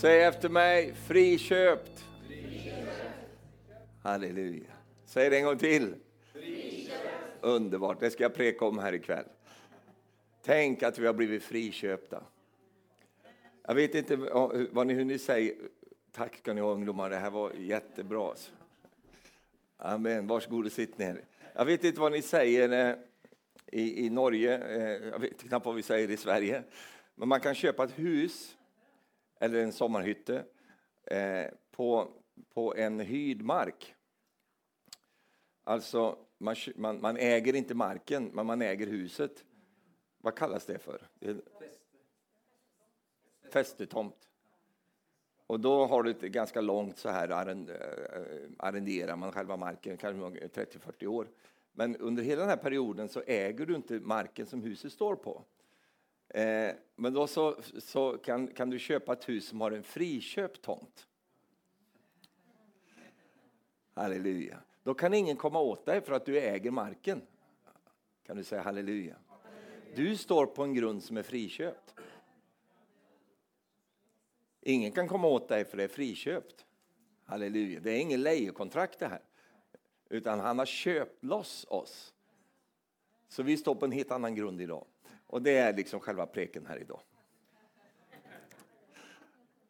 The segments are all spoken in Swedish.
Säg efter mig, friköpt. Halleluja. Säg det en gång till. Underbart, det ska jag preka om här ikväll. Tänk att vi har blivit friköpta. Jag vet inte vad ni, hur ni säger. Tack ska ni ha ungdomar, det här var jättebra. Amen, varsågod och sitt ner. Jag vet inte vad ni säger eh, i, i Norge, eh, jag vet knappt vad vi säger i Sverige. Men man kan köpa ett hus eller en sommarhytte eh, på, på en hyrd mark. Alltså, man, man, man, äger inte marken, men man äger huset. Vad kallas det för? Fästetomt. Och då har du ett ganska långt så här eh, arrenderar man själva marken, kanske 30-40 år. Men under hela den här perioden så äger du inte marken som huset står på. Eh, men då så, så kan, kan du köpa ett hus som har en friköpt tomt. Halleluja. Då kan ingen komma åt dig för att du äger marken. Kan du säga halleluja? Du står på en grund som är friköpt. Ingen kan komma åt dig för det är friköpt. Halleluja. Det är ingen lejekontrakt det här. Utan han har köpt loss oss. Så vi står på en helt annan grund idag. Och det är liksom själva preken här idag.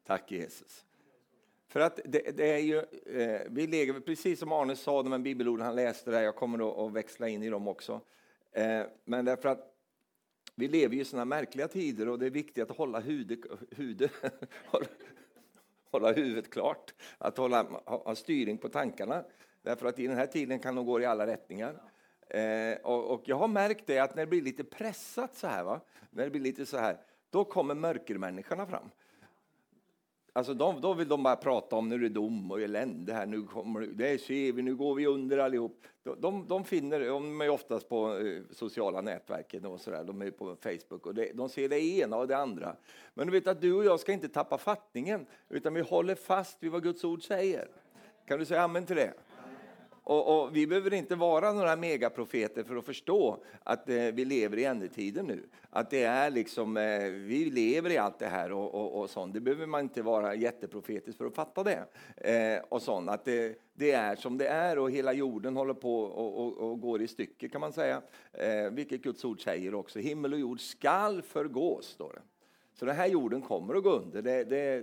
Tack Jesus. För att det, det är ju, eh, vi lever, precis som Arne sa, de här bibelorden han läste där, jag kommer att växla in i dem också. Eh, men därför att vi lever i sådana märkliga tider och det är viktigt att hålla, huvudet, huvudet, hålla huvudet klart, att hålla, ha styrning på tankarna. Därför att i den här tiden kan de gå i alla rättningar. Eh, och, och, jag har märkt det att när det blir lite pressat så här, va? när det blir lite så här, då kommer mörkermänniskorna fram. Alltså de, då vill de bara prata om nu är det dom och elände här, nu kommer det ser vi, nu går vi under allihop. De, de, de finner, de är oftast på eh, sociala nätverken och sådär, de är på Facebook och det, de ser det ena och det andra. Men du vet att du och jag ska inte tappa fattningen, utan vi håller fast vid vad Guds ord säger. Kan du säga amen till det? Och, och, vi behöver inte vara några megaprofeter för att förstå att eh, vi lever i ändetiden nu. Att det är liksom, eh, vi lever i allt det här och, och, och sånt. Det behöver man inte vara jätteprofetisk för att fatta det. Eh, och sånt. Att det, det, är som det är och hela jorden håller på och, och går i stycken kan man säga. Eh, vilket Guds ord säger också. Himmel och jord skall förgås, står det. Så den här jorden kommer att gå under, det, det,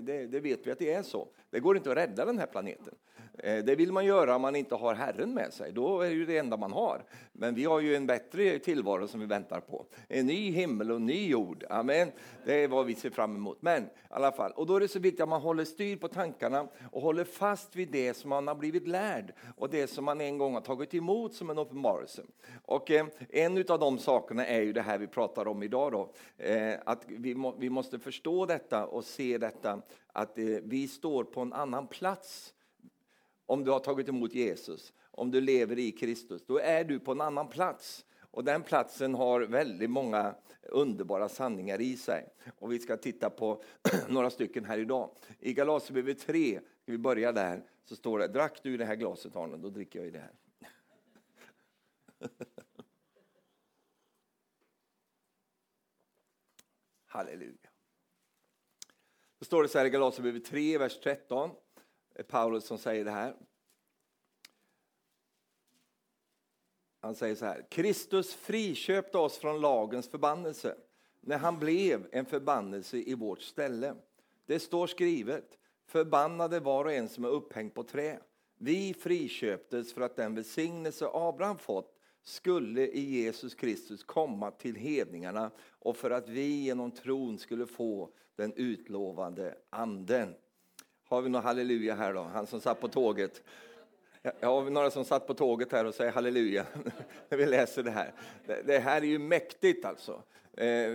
det, det, vet vi att det är så. Det går inte att rädda den här planeten. Eh, det vill man göra om man inte har Herren med sig, då är det ju det enda man har. Men vi har ju en bättre tillvaro som vi väntar på. En ny himmel och en ny jord. Amen. Det är vad vi ser fram emot. Men i alla fall, och då är det så viktigt att man håller styr på tankarna och håller fast vid det som man har blivit lärd och det som man en gång har tagit emot som en uppenbarelse. Och eh, en av de sakerna är ju det här vi pratar om idag då, eh, att vi, må, vi måste förstå detta och se detta att eh, vi står på en annan plats om du har tagit emot Jesus, om du lever i Kristus, då är du på en annan plats. Och den platsen har väldigt många underbara sanningar i sig. Och vi ska titta på några stycken här idag. I Galaterbrevet 3, ska vi börja där, så står det, drack du i det här glaset Arne, då dricker jag i det här. Halleluja. Då står det så här i Galaterbrevet 3, vers 13. Paulus som säger det här. Han säger så här. Kristus friköpte oss från lagens förbannelse när han blev en förbannelse i vårt ställe. Det står skrivet. Förbannade var och en som är upphängd på trä. Vi friköptes för att den välsignelse Abraham fått skulle i Jesus Kristus komma till hedningarna och för att vi genom tron skulle få den utlovade anden. Har vi någon halleluja här då? Han som satt på tåget. Jag har några som satt på tåget här och säger halleluja när vi läser det här. Det här är ju mäktigt alltså. Eh,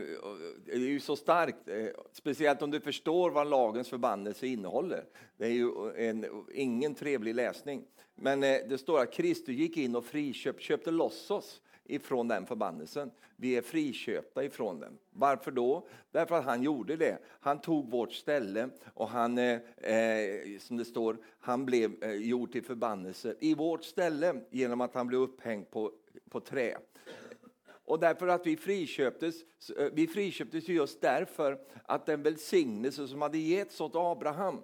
det är ju så starkt, eh, speciellt om du förstår vad lagens förbannelse innehåller. Det är ju en, ingen trevlig läsning. Men eh, det står att Kristus gick in och friköpte, köpte loss oss ifrån den förbannelsen. Vi är friköpta ifrån den. Varför då? Därför att han gjorde det. Han tog vårt ställe och han, eh, eh, som det står, han blev eh, gjord till förbannelse i vårt ställe genom att han blev upphängd på, på trä. Och därför att vi friköptes, eh, vi friköptes just därför att den välsignelse som hade getts åt Abraham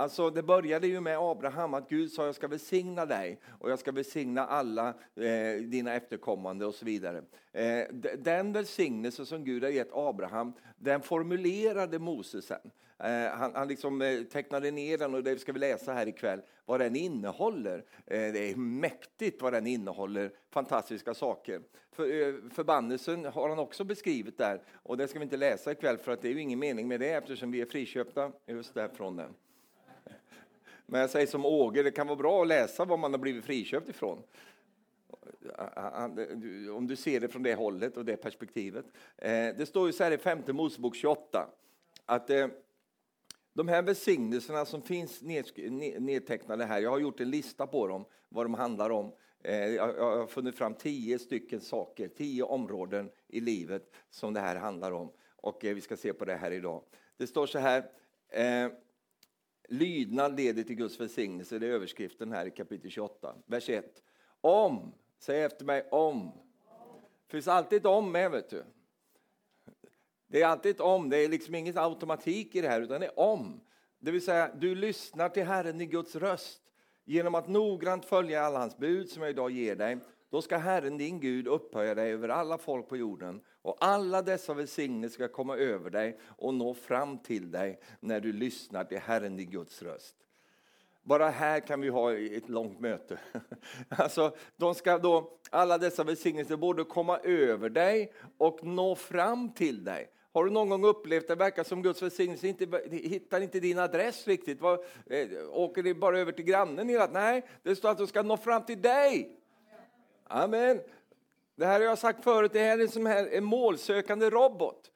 Alltså det började ju med Abraham, att Gud sa jag ska välsigna dig och jag ska välsigna alla eh, dina efterkommande och så vidare. Eh, den välsignelse som Gud har gett Abraham, den formulerade Moses sen. Eh, han, han liksom, eh, tecknade ner den och det ska vi läsa här ikväll, vad den innehåller. Eh, det är mäktigt vad den innehåller, fantastiska saker. För, eh, förbannelsen har han också beskrivit där och det ska vi inte läsa ikväll för att det är ju ingen mening med det eftersom vi är friköpta just därifrån den. Men jag säger som Åge, det kan vara bra att läsa vad man har blivit friköpt ifrån. Om du ser det från det hållet och det perspektivet. Eh, det står ju så här i femte Mosebok 28 att eh, de här välsignelserna som finns nedtecknade här, jag har gjort en lista på dem, vad de handlar om. Eh, jag har funnit fram tio stycken saker, tio områden i livet som det här handlar om. Och vi ska se på det här idag. Det står så här, eh, lydnad leder till Guds välsignelse, det är överskriften här i kapitel 28, vers 1. Om, säg efter mig om. Det finns alltid ett om med, vet du. Det är alltid ett om, det är liksom ingen automatik i det här, utan det är om. Det vill säga, du lyssnar till Herren i Guds röst genom att noggrant följa alla hans bud som jag idag ger dig. Då ska Herren din Gud upphöja dig över alla folk på jorden och alla dessa välsignelser ska komma över dig och nå fram till dig när du lyssnar till Herren din Guds röst. Bara här kan vi ha ett långt möte. Alltså, de ska då, alla dessa välsignelser både komma över dig och nå fram till dig. Har du någon gång upplevt det verkar som Guds välsignelse inte hittar inte din adress riktigt? Var, eh, åker det bara över till grannen? Hela? Nej, det står att de ska nå fram till dig. Amen. Det här har jag sagt förut, det här är här en målsökande robot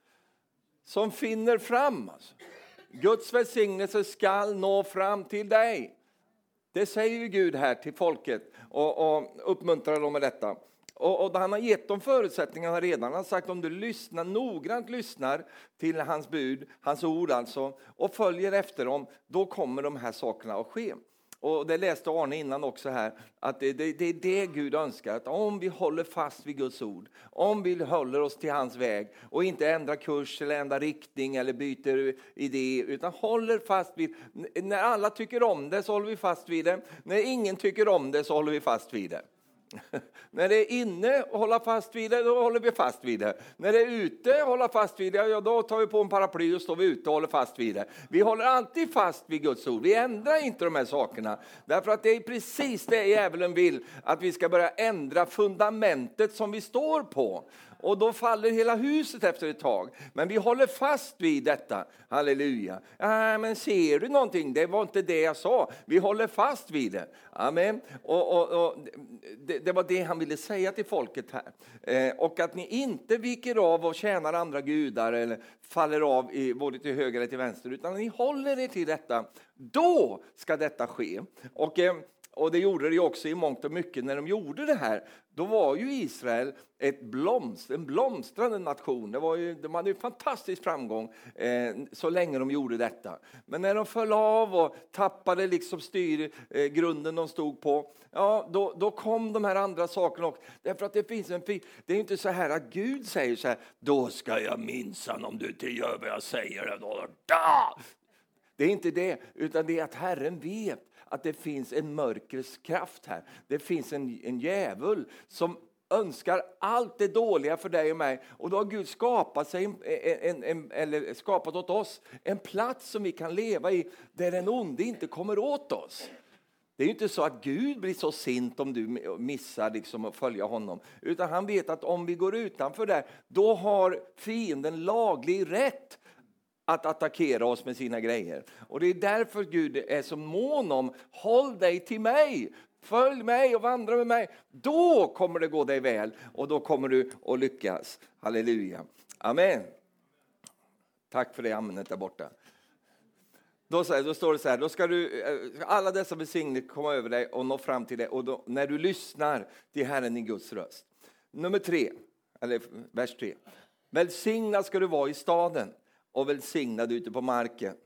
som finner fram. Alltså. Guds välsignelse skall nå fram till dig. Det säger ju Gud här till folket och, och uppmuntrar dem med detta. Och, och, han har gett dem förutsättningarna redan. Han har sagt om du lyssnar, noggrant lyssnar till hans bud, hans ord alltså, och följer efter dem, då kommer de här sakerna att ske. Och det läste Arne innan också här, att det, det, det, är det Gud önskar, att om vi håller fast vid Guds ord, om vi håller oss till hans väg och inte ändrar kurs eller ändrar riktning eller byter idé, utan håller fast vid, när alla tycker om det så håller vi fast vid det, när ingen tycker om det så håller vi fast vid det. När det är inne och hålla fast vid det, då håller vi fast vid det. När det är ute och hålla fast vid det, ja, då tar vi på en paraply och står vi ute och håller fast vid det. Vi håller alltid fast vid Guds ord. Vi ändrar inte de här sakerna. Därför att det är precis det djävulen vill, att vi ska börja ändra fundamentet som vi står på och då faller hela huset efter ett tag. Men vi håller fast vid detta. Halleluja. Äh, men ser du någonting? Det var inte det jag sa. Vi håller fast vid det. Amen. Och, och, och det, det, var det han ville säga till folket här. Eh, och att ni inte viker av och tjänar andra gudar eller faller av i, både till höger eller till vänster, utan ni håller er till detta. Då ska detta ske. Och, eh, och det gjorde det också i mångt och mycket när de gjorde det här. Då var ju Israel ett blomst, en blomstrande nation. Det var ju, de hade ju fantastisk framgång eh, så länge de gjorde detta. Men när de föll av och tappade liksom styr, eh, grunden de stod på, ja, då, då kom de här andra sakerna också. Därför att det finns en det är inte så här att Gud säger så här, då ska jag minsann om du inte gör vad jag säger. Då, då. Det är inte det, utan det är att Herren vet att det finns en mörkrets kraft här. Det finns en, en djävul som önskar allt det dåliga för dig och mig. Och då har Gud skapat, sig en, en, en, eller skapat åt oss en plats som vi kan leva i där den onde inte kommer åt oss. Det är inte så att Gud blir så sint om du missar liksom att följa honom. Utan han vet att om vi går utanför där, då har fienden laglig rätt att attackera oss med sina grejer. Och det är därför Gud är så mån om, håll dig till mig, följ mig och vandra med mig. Då kommer det gå dig väl och då kommer du att lyckas. Halleluja. Amen. Tack för det amnet där borta. Då, då står det så här, då ska du, eh, alla dessa välsignelser komma över dig och nå fram till dig och då, när du lyssnar till Herren i Guds röst. Nummer tre, eller vers tre. Välsignad ska du vara i staden och välsignad ute på marken.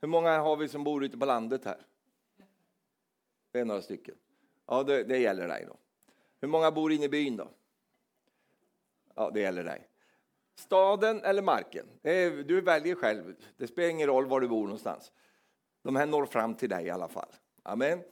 Hur många har vi som bor ute på landet här? Det är några stycken. Ja, det, det gäller dig då. Hur många bor inne i byn då? Ja, det gäller dig. Staden eller marken? Du väljer själv. Det spelar ingen roll var du bor någonstans. De här når fram till dig i alla fall. Amen.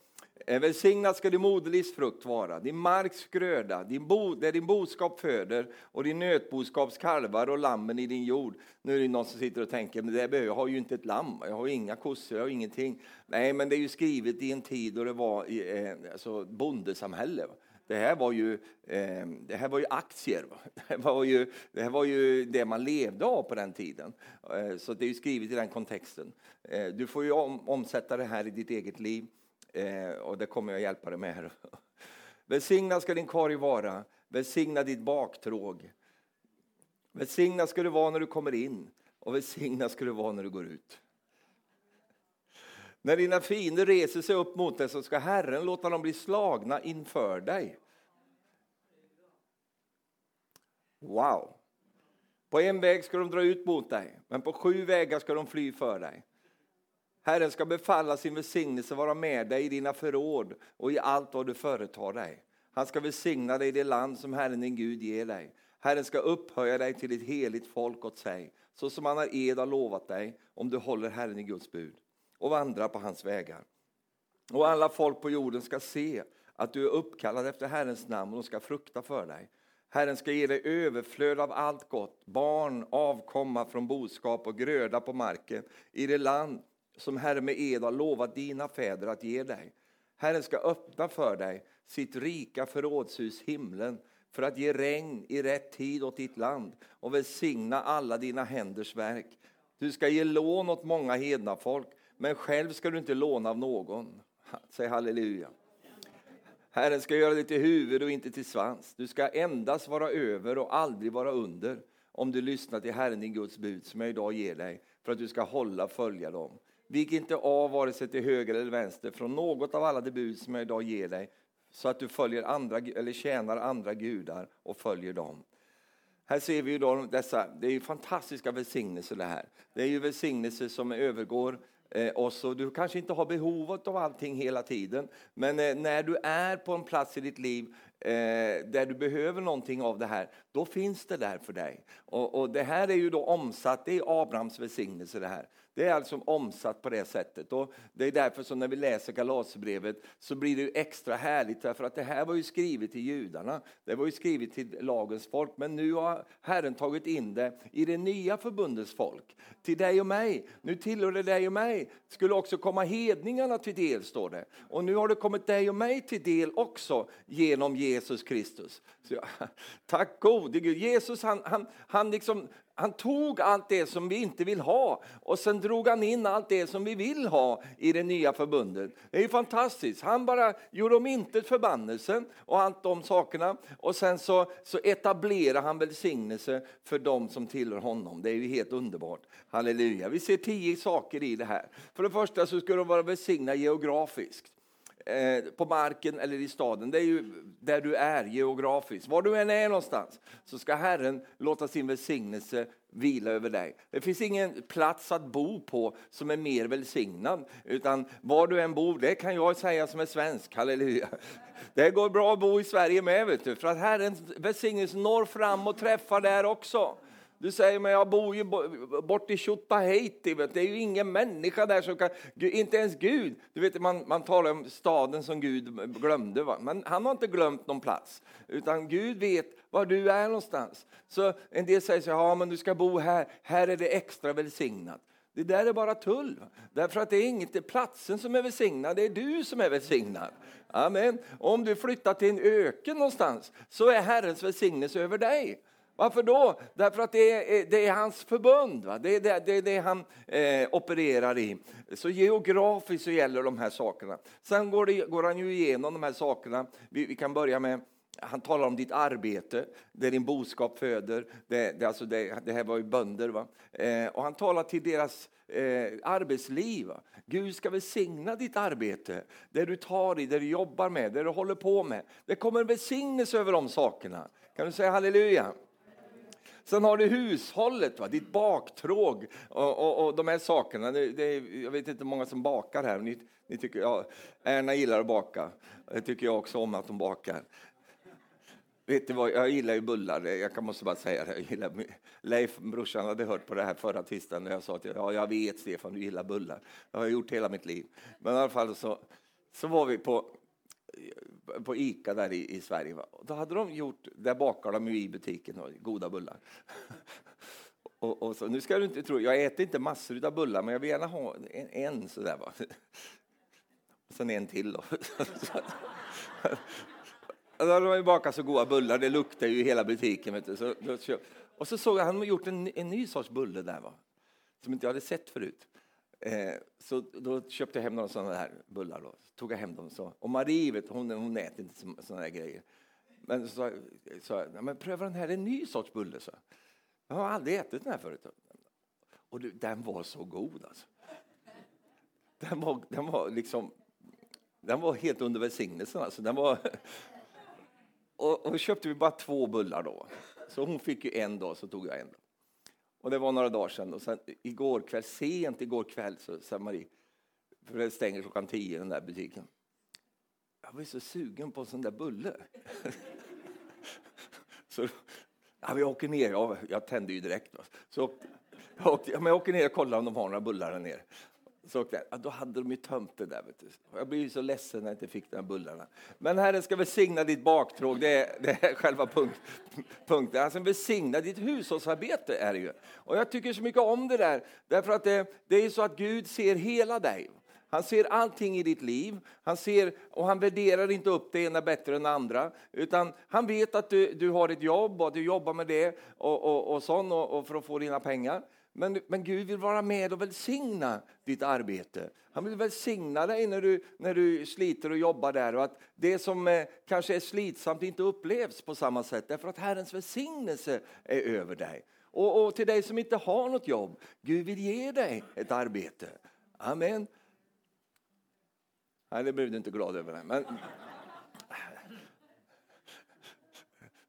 Välsignad ska din moderlivs frukt vara, din marks gröda, din bo, där din boskap föder och din nötboskaps kalvar och lammen i din jord. Nu är det någon som sitter och tänker, men det behöver, jag har ju inte ett lamm, jag har inga kossor, jag har ingenting. Nej, men det är ju skrivet i en tid då det var i, eh, alltså bondesamhälle. Det här var ju, eh, det här var ju aktier. Det här var ju, det här var ju det man levde av på den tiden. Eh, så det är ju skrivet i den kontexten. Eh, du får ju om, omsätta det här i ditt eget liv. Eh, och det kommer jag hjälpa dig med. Här. Välsignad ska din korg vara, välsigna ditt baktråg. Välsignad ska du vara när du kommer in och välsignad ska du vara när du går ut. När dina fiender reser sig upp mot dig så ska Herren låta dem bli slagna inför dig. Wow! På en väg ska de dra ut mot dig, men på sju vägar ska de fly för dig. Herren ska befalla sin välsignelse vara med dig i dina förråd och i allt vad du företar dig. Han ska välsigna dig i det land som Herren din Gud ger dig. Herren ska upphöja dig till ett heligt folk åt sig, så som han har ed har lovat dig, om du håller Herren i Guds bud och vandrar på hans vägar. Och alla folk på jorden ska se att du är uppkallad efter Herrens namn och de ska frukta för dig. Herren ska ge dig överflöd av allt gott, barn, avkomma från boskap och gröda på marken i det land som Herren med ed har lovat dina fäder att ge dig. Herren ska öppna för dig sitt rika förrådshus, himlen, för att ge regn i rätt tid åt ditt land och välsigna alla dina händers verk. Du ska ge lån åt många hedna folk, men själv ska du inte låna av någon. Säg halleluja. Herren ska göra dig till huvud och inte till svans. Du ska endast vara över och aldrig vara under om du lyssnar till Herren din Guds bud som jag idag ger dig för att du ska hålla och följa dem. Vik inte av vare sig till höger eller vänster från något av alla de bud som jag idag ger dig så att du följer andra, eller tjänar andra gudar och följer dem. Här ser vi ju då dessa, det är ju fantastiska välsignelser det här. Det är ju välsignelser som övergår eh, oss och du kanske inte har behovet av allting hela tiden. Men eh, när du är på en plats i ditt liv eh, där du behöver någonting av det här, då finns det där för dig. Och, och det här är ju då omsatt, det är Abrahams välsignelse det här. Det är alltså omsatt på det sättet. Och det är därför som när vi läser Galaterbrevet så blir det extra härligt därför att det här var ju skrivet till judarna. Det var ju skrivet till lagens folk men nu har Herren tagit in det i det nya förbundets folk. Till dig och mig. Nu tillhör det dig och mig. Skulle också komma hedningarna till del står det. Och nu har det kommit dig och mig till del också genom Jesus Kristus. Så, tack gode Gud. Jesus han, han, han liksom han tog allt det som vi inte vill ha och sen drog han in allt det som vi vill ha i det nya förbundet. Det är ju fantastiskt. Han bara gjorde om inte förbannelsen och allt de sakerna och sen så, så etablerar han välsignelse för dem som tillhör honom. Det är ju helt underbart. Halleluja. Vi ser tio saker i det här. För det första så ska de vara välsignade geografiskt. Eh, på marken eller i staden. Det är ju där du är geografiskt. Var du än är någonstans så ska Herren låta sin välsignelse vila över dig. Det finns ingen plats att bo på som är mer välsignad. Utan var du än bor, det kan jag säga som är svensk, halleluja. Det går bra att bo i Sverige med, vet du, för att Herrens välsignelse når fram och träffar där också. Du säger, men jag bor ju bort i Tjotahejti, det är ju ingen människa där som kan, inte ens Gud. Du vet, man, man talar om staden som Gud glömde, va? men han har inte glömt någon plats. Utan Gud vet var du är någonstans. Så en del säger så ja men du ska bo här, här är det extra välsignat. Det där är bara tull. Därför att det är inte platsen som är välsignad, det är du som är välsignad. Amen. Om du flyttar till en öken någonstans så är Herrens välsignelse över dig. Varför då? Därför att det är, eh, det är hans förbund. Va? Det är det, det, är det han eh, opererar i. Så geografiskt så gäller de här sakerna. Sen går, det, går han ju igenom de här sakerna. Vi, vi, kan börja med han talar om ditt arbete, där din boskap föder. Det, det, alltså det, det här var ju bönder. Va? Eh, och han talar till deras eh, arbetsliv. Va? Gud ska välsigna ditt arbete, det du tar i, det du jobbar med, det du håller på med. Det kommer välsignelse över de sakerna. Kan du säga halleluja? Sen har du hushållet, va? ditt baktråg och, och, och de här sakerna. Det, det, jag vet inte hur många som bakar här. Ni, ni tycker, ja, Erna gillar att baka. Det tycker jag också om att de bakar. vet du vad, jag gillar ju bullar. Jag måste bara säga det. Jag gillar, Leif, brorsan, hade hört på det här förra tisdagen när jag sa att ja, jag vet Stefan, du gillar bullar. Det har jag gjort hela mitt liv. Men i alla fall så, så var vi på, på Ica där i, i Sverige. Va? Då hade de gjort, där bakar de ju i butiken och goda bullar. Och, och, så, nu ska du inte tro, jag äter inte massor av bullar, men jag vill gärna ha en, en sådär. Va? Och sen en till då. Då hade man ju bakat så goda bullar, det luktar ju i hela butiken. Vet du. Så, då, och så såg jag han hade gjort en, en ny sorts bulle där, va? som inte jag hade sett förut. Eh, så då köpte jag hem några sådana här bullar. Då. Tog jag hem dem. Så. Och Marie, vet, hon, hon äter inte sådana här grejer. Men så sa jag, men pröva den här, det är en ny sorts bulle. Så. Jag har aldrig ätit den här förut. Och du, den var så god alltså. Den var, den var liksom, den var helt under välsignelsen alltså. Den var, och, och köpte vi bara två bullar då. Så hon fick ju en dag, så tog jag en. Och det var några dagar sedan. Och sen igår kväll, sent igår kväll, så sa Marie, för det stänger klockan tio den där butiken. Jag var så sugen på en sån där bulle. så ja, vi åker ner, ja, jag tände ju direkt. Så jag, åkte, jag åker ner och kollar om de har några bullar där nere. Så ja, då hade de ju tömt det där. Vet du. Jag blir så ledsen när jag inte fick de här bullarna. Men Herren ska välsigna ditt baktråg, det är, det är själva punkt, punkten. Alltså välsigna ditt hushållsarbete är det ju. Och jag tycker så mycket om det där, därför att det, det är så att Gud ser hela dig. Han ser allting i ditt liv. Han ser, och han värderar inte upp det ena bättre än det andra. Utan han vet att du, du har ett jobb och att du jobbar med det och, och, och, sån, och, och för att få dina pengar. Men, men Gud vill vara med och välsigna ditt arbete. Han vill välsigna dig när du, när du sliter och jobbar där och att det som eh, kanske är slitsamt inte upplevs på samma sätt därför att Herrens välsignelse är över dig. Och, och till dig som inte har något jobb, Gud vill ge dig ett arbete. Amen. Nej, det blev du inte glad över. Men...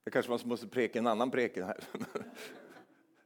Det kanske man måste preka en annan preken här.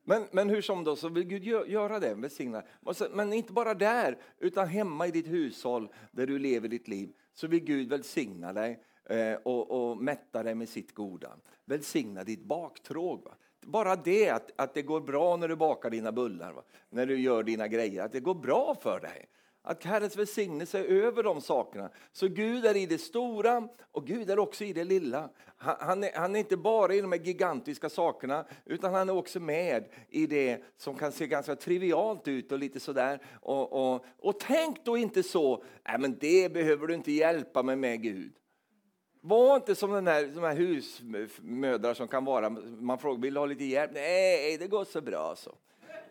Men, men hur som då, så vill Gud göra det, välsigna. Men inte bara där, utan hemma i ditt hushåll där du lever ditt liv, så vill Gud välsigna dig eh, och, och mätta dig med sitt goda. Välsigna ditt baktråg. Va? Bara det, att, att det går bra när du bakar dina bullar, va? när du gör dina grejer, att det går bra för dig. Att Herrens välsignelse är över de sakerna. Så Gud är i det stora och Gud är också i det lilla. Han, är, han är inte bara i de här gigantiska sakerna utan han är också med i det som kan se ganska trivialt ut och lite sådär. Och, och, och tänk då inte så, nej men det behöver du inte hjälpa mig med Gud. Var inte som den här, de här husmödrar som kan vara, man frågar vill du ha lite hjälp? Nej, det går så bra så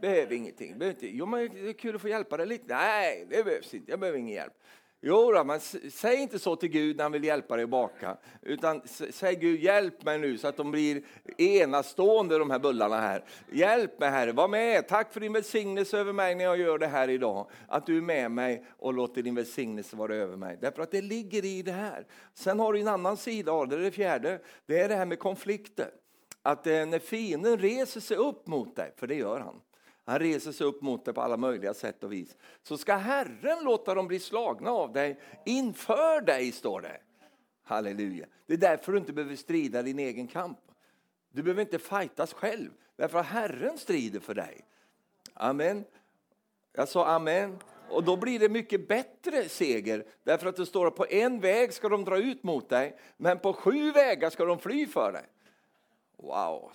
behöver ingenting. Behöver inte. Jo, men det är kul att få hjälpa dig lite. Nej, det behövs inte. Jag behöver ingen hjälp. Jo, då, men säg inte så till Gud när han vill hjälpa dig att baka. Utan säg Gud, hjälp mig nu så att de blir enastående de här bullarna här. Hjälp mig Herre, var med. Tack för din välsignelse över mig när jag gör det här idag. Att du är med mig och låter din välsignelse vara över mig. Därför att det ligger i det här. Sen har du en annan sida av det, det fjärde. Det är det här med konflikter. Att eh, när fienden reser sig upp mot dig, för det gör han. Han reser sig upp mot dig på alla möjliga sätt och vis. Så ska Herren låta dem bli slagna av dig inför dig, står det. Halleluja. Det är därför du inte behöver strida din egen kamp. Du behöver inte fightas själv, därför att Herren strider för dig. Amen. Jag sa amen. Och då blir det mycket bättre seger, därför att det står att på en väg ska de dra ut mot dig, men på sju vägar ska de fly för dig. Wow!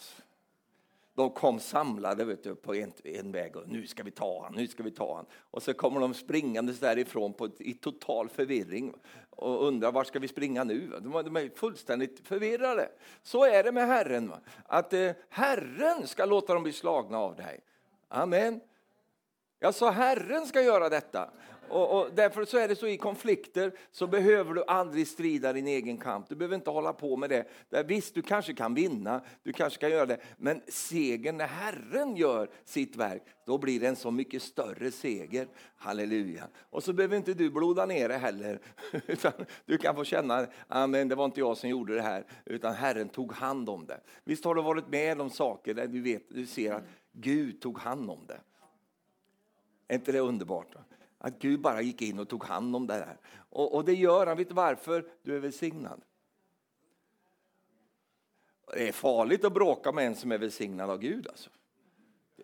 De kom samlade vet du, på en, en väg och nu ska vi ta han, nu ska vi ta han. Och så kommer de springandes därifrån på, i total förvirring och undrar var ska vi springa nu? De, de är fullständigt förvirrade. Så är det med Herren, att eh, Herren ska låta dem bli slagna av dig. Amen. Jag sa Herren ska göra detta. Och, och, därför så är det så i konflikter så behöver du aldrig strida din egen kamp. Du behöver inte hålla på med det. Där, visst, du kanske kan vinna, du kanske kan göra det. Men segern när Herren gör sitt verk, då blir det en så mycket större seger. Halleluja. Och så behöver inte du bloda ner det heller. Utan du kan få känna, amen, det var inte jag som gjorde det här, utan Herren tog hand om det. Visst har du varit med om saker där du, vet, du ser att Gud tog hand om det. Är inte det underbart? Att Gud bara gick in och tog hand om det där. Och, och det gör han, vet du varför? Du är välsignad. Det är farligt att bråka med en som är välsignad av Gud. Alltså.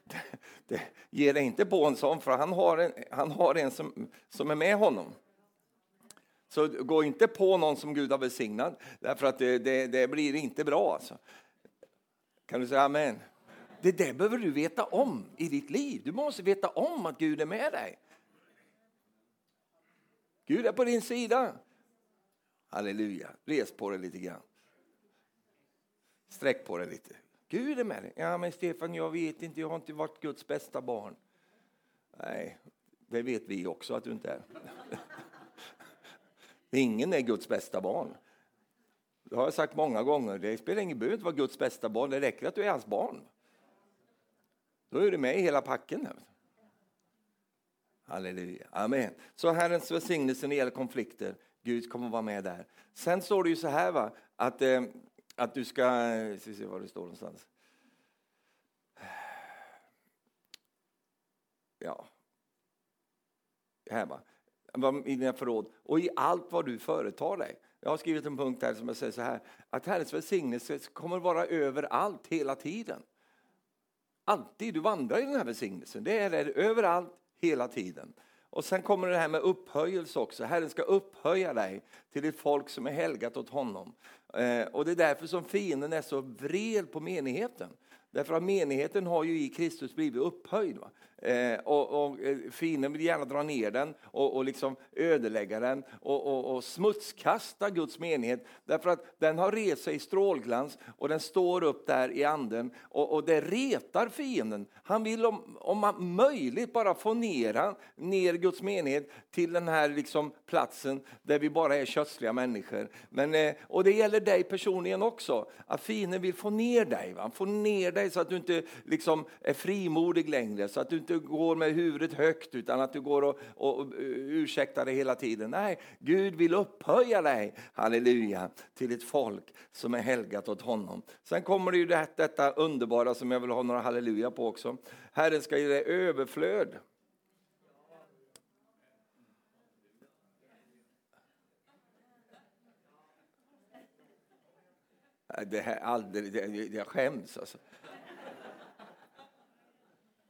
Det, det, ge dig inte på en sån, för han har en, han har en som, som är med honom. Så gå inte på någon som Gud har välsignat, därför att det, det, det blir inte bra. Alltså. Kan du säga amen? Det där behöver du veta om i ditt liv. Du måste veta om att Gud är med dig. Gud är på din sida. Halleluja. Res på dig lite grann. Sträck på dig lite. Gud är med dig. Ja, men Stefan, jag vet inte, jag har inte varit Guds bästa barn. Nej, det vet vi också att du inte är. Ingen är Guds bästa barn. Det har jag sagt många gånger. Det spelar ingen behöver att vara Guds bästa barn. Det räcker att du är hans barn. Då är du med i hela packen. Halleluja. Amen. Så Herrens välsignelse när det gäller konflikter. Gud kommer vara med där. Sen står det ju så här va, att, eh, att du ska, eh, vi ska se var det står någonstans. Ja, här va, i dina förråd. Och i allt vad du företar dig. Jag har skrivit en punkt här som jag säger så här, att Herrens välsignelse kommer vara överallt hela tiden. Alltid, du vandrar i den här välsignelsen. Det är det överallt, hela tiden. Och sen kommer det här med upphöjelse också. Herren ska upphöja dig till ett folk som är helgat åt honom. Eh, och det är därför som fienden är så vred på menigheten. Därför att menigheten har ju i Kristus blivit upphöjd. Va? Eh, och, och eh, fienden vill gärna dra ner den och, och liksom ödelägga den och, och, och, smutskasta Guds menighet. Därför att den har rest sig i strålglans och den står upp där i anden och, och det retar fienden. Han vill om, om möjligt bara få ner, ner Guds menighet till den här liksom platsen där vi bara är kötsliga människor. Men, eh, och det gäller dig personligen också, att fienden vill få ner dig. Va? Få ner dig så att du inte liksom är frimodig längre, så att du inte går med huvudet högt utan att du går och, och, och ursäktar dig hela tiden. Nej, Gud vill upphöja dig, halleluja, till ett folk som är helgat åt honom. Sen kommer det ju det, detta underbara som jag vill ha några halleluja på också. Herren ska ge dig överflöd. Det här aldrig, det, jag skäms alltså.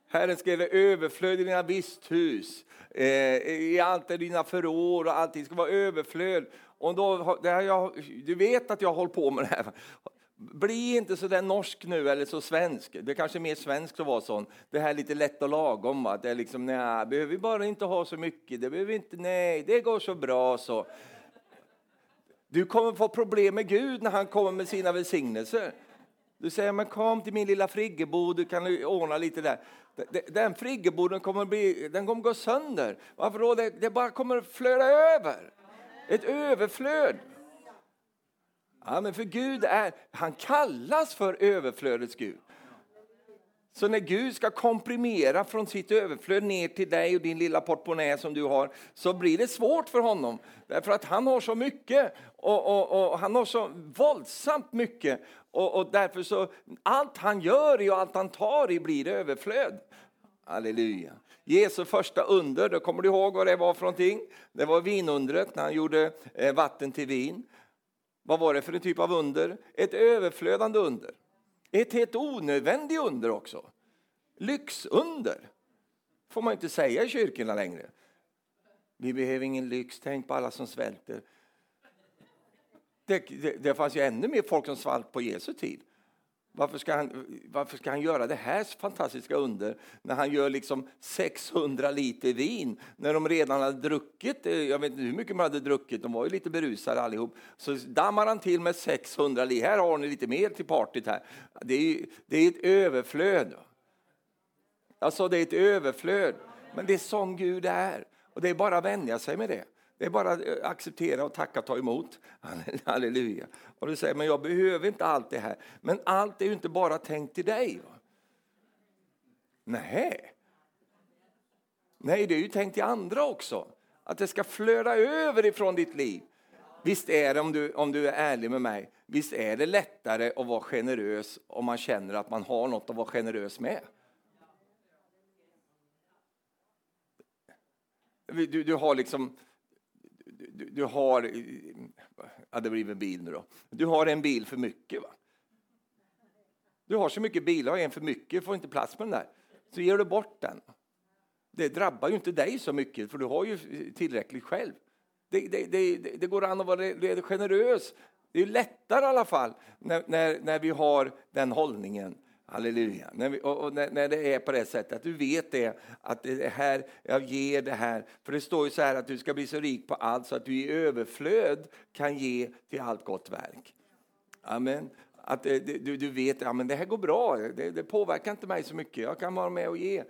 Herren ska ge dig överflöd i dina visthus, eh, i allt dina förråd och allting ska vara överflöd. Och då, det här jag, du vet att jag håller på med det här. Bli inte så där norsk nu eller så svensk. Det är kanske är mer svenskt att vara sån. Det här är lite lätt och lagom. Va? Det är liksom, nej, behöver vi bara inte ha så mycket. Det behöver inte, nej, det går så bra så. Du kommer få problem med Gud när han kommer med sina välsignelser. Du säger, men kom till min lilla friggebod, du kan ordna lite där. Den friggeboden kommer, bli, den kommer gå sönder. Varför då? Det, det bara kommer flöda över. Ett överflöd. Ja, men för Gud är, han kallas för överflödets Gud. Så när Gud ska komprimera från sitt överflöd ner till dig och din lilla portmonnä som du har, så blir det svårt för honom. Därför att han har så mycket och, och, och han har så våldsamt mycket. Och, och, därför så, allt han gör i och allt han tar i blir överflöd. Halleluja. Jesu första under, då kommer du ihåg vad det var för någonting? Det var vinundret när han gjorde eh, vatten till vin. Vad var det för en typ av under? Ett överflödande under. Ett helt onödvändigt under också. Lyxunder. får man inte säga i kyrkorna längre. Vi behöver ingen lyx, tänk på alla som svälter. Det, det, det fanns ju ännu mer folk som svalt på Jesu tid. Varför ska, han, varför ska han göra det här fantastiska under när han gör liksom 600 liter vin när de redan hade druckit, eh, jag vet inte hur mycket man hade druckit, de var ju lite berusade allihop. Så dammar han till med 600 liter, här har ni lite mer till partyt här. Det är, det är ett överflöd. Alltså det är ett överflöd. Men det är som Gud är och det är bara att vänja sig med det. Det är bara att eh, acceptera och tacka och ta emot. Halleluja. Och du säger, men jag behöver inte allt det här. Men allt är ju inte bara tänkt till dig. Nej. Nej, det är ju tänkt till andra också. Att det ska flöda över ifrån ditt liv. Visst är det, om du, om du är ärlig med mig, visst är det lättare att vara generös om man känner att man har något att vara generös med. Du, du har liksom du, du har, eh, ja det blir en bil nu då, du har en bil för mycket. Va? Du har så mycket bilar och en för mycket, får inte plats med den där. Så ger du bort den. Det drabbar ju inte dig så mycket, för du har ju tillräckligt själv. Det, det, det, det går an att vara generös. Det är lättare i alla fall när, när, när vi har den hållningen. Halleluja. När, vi, och, och när, när, det är på det sättet, att du vet det, att det här, jag ger det här. För det står ju så här att du ska bli så rik på allt så att du i överflöd kan ge till allt gott verk. Amen. Att du, du vet, ja det här går bra, det, det påverkar inte mig så mycket, jag kan vara med och ge.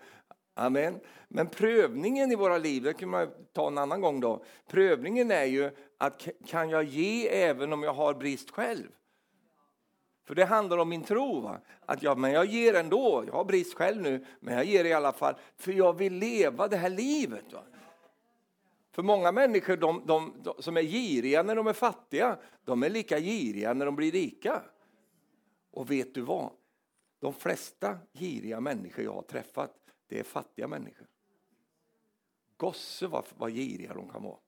Amen. Men prövningen i våra liv, det kan man ta en annan gång då. Prövningen är ju att kan jag ge även om jag har brist själv? För det handlar om min tro. Va? Att jag, men jag ger ändå, jag har brist själv nu, men jag ger i alla fall. För jag vill leva det här livet. Va? För många människor de, de, de, som är giriga när de är fattiga, de är lika giriga när de blir rika. Och vet du vad? De flesta giriga människor jag har träffat, det är fattiga människor. Gosse vad, vad giriga de kan vara.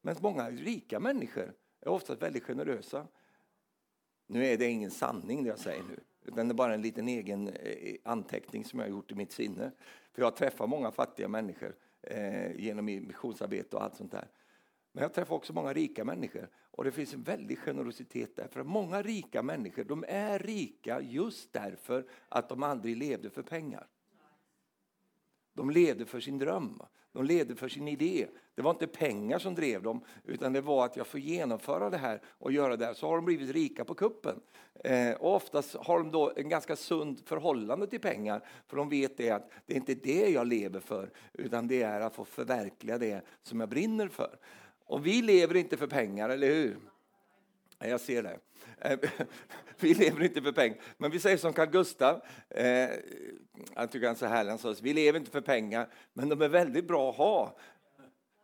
Men många rika människor är ofta väldigt generösa. Nu är det ingen sanning det jag säger nu, utan det är bara en liten egen eh, anteckning som jag har gjort i mitt sinne. För jag träffar många fattiga människor eh, genom missionsarbete och allt sånt där. Men jag träffar också många rika människor och det finns en väldig generositet där. För många rika människor, de är rika just därför att de aldrig levde för pengar. De levde för sin dröm, de levde för sin idé. Det var inte pengar som drev dem, utan det var att jag får genomföra det här och göra det här. Så har de blivit rika på kuppen. Eh, och oftast har de då en ganska sund förhållande till pengar, för de vet det att det är inte det jag lever för, utan det är att få förverkliga det som jag brinner för. Och vi lever inte för pengar, eller hur? Jag ser det. Eh, vi lever inte för pengar. Men vi säger som Carl Gustaf, eh, han tycker han är så härlig, han sa vi lever inte för pengar, men de är väldigt bra att ha.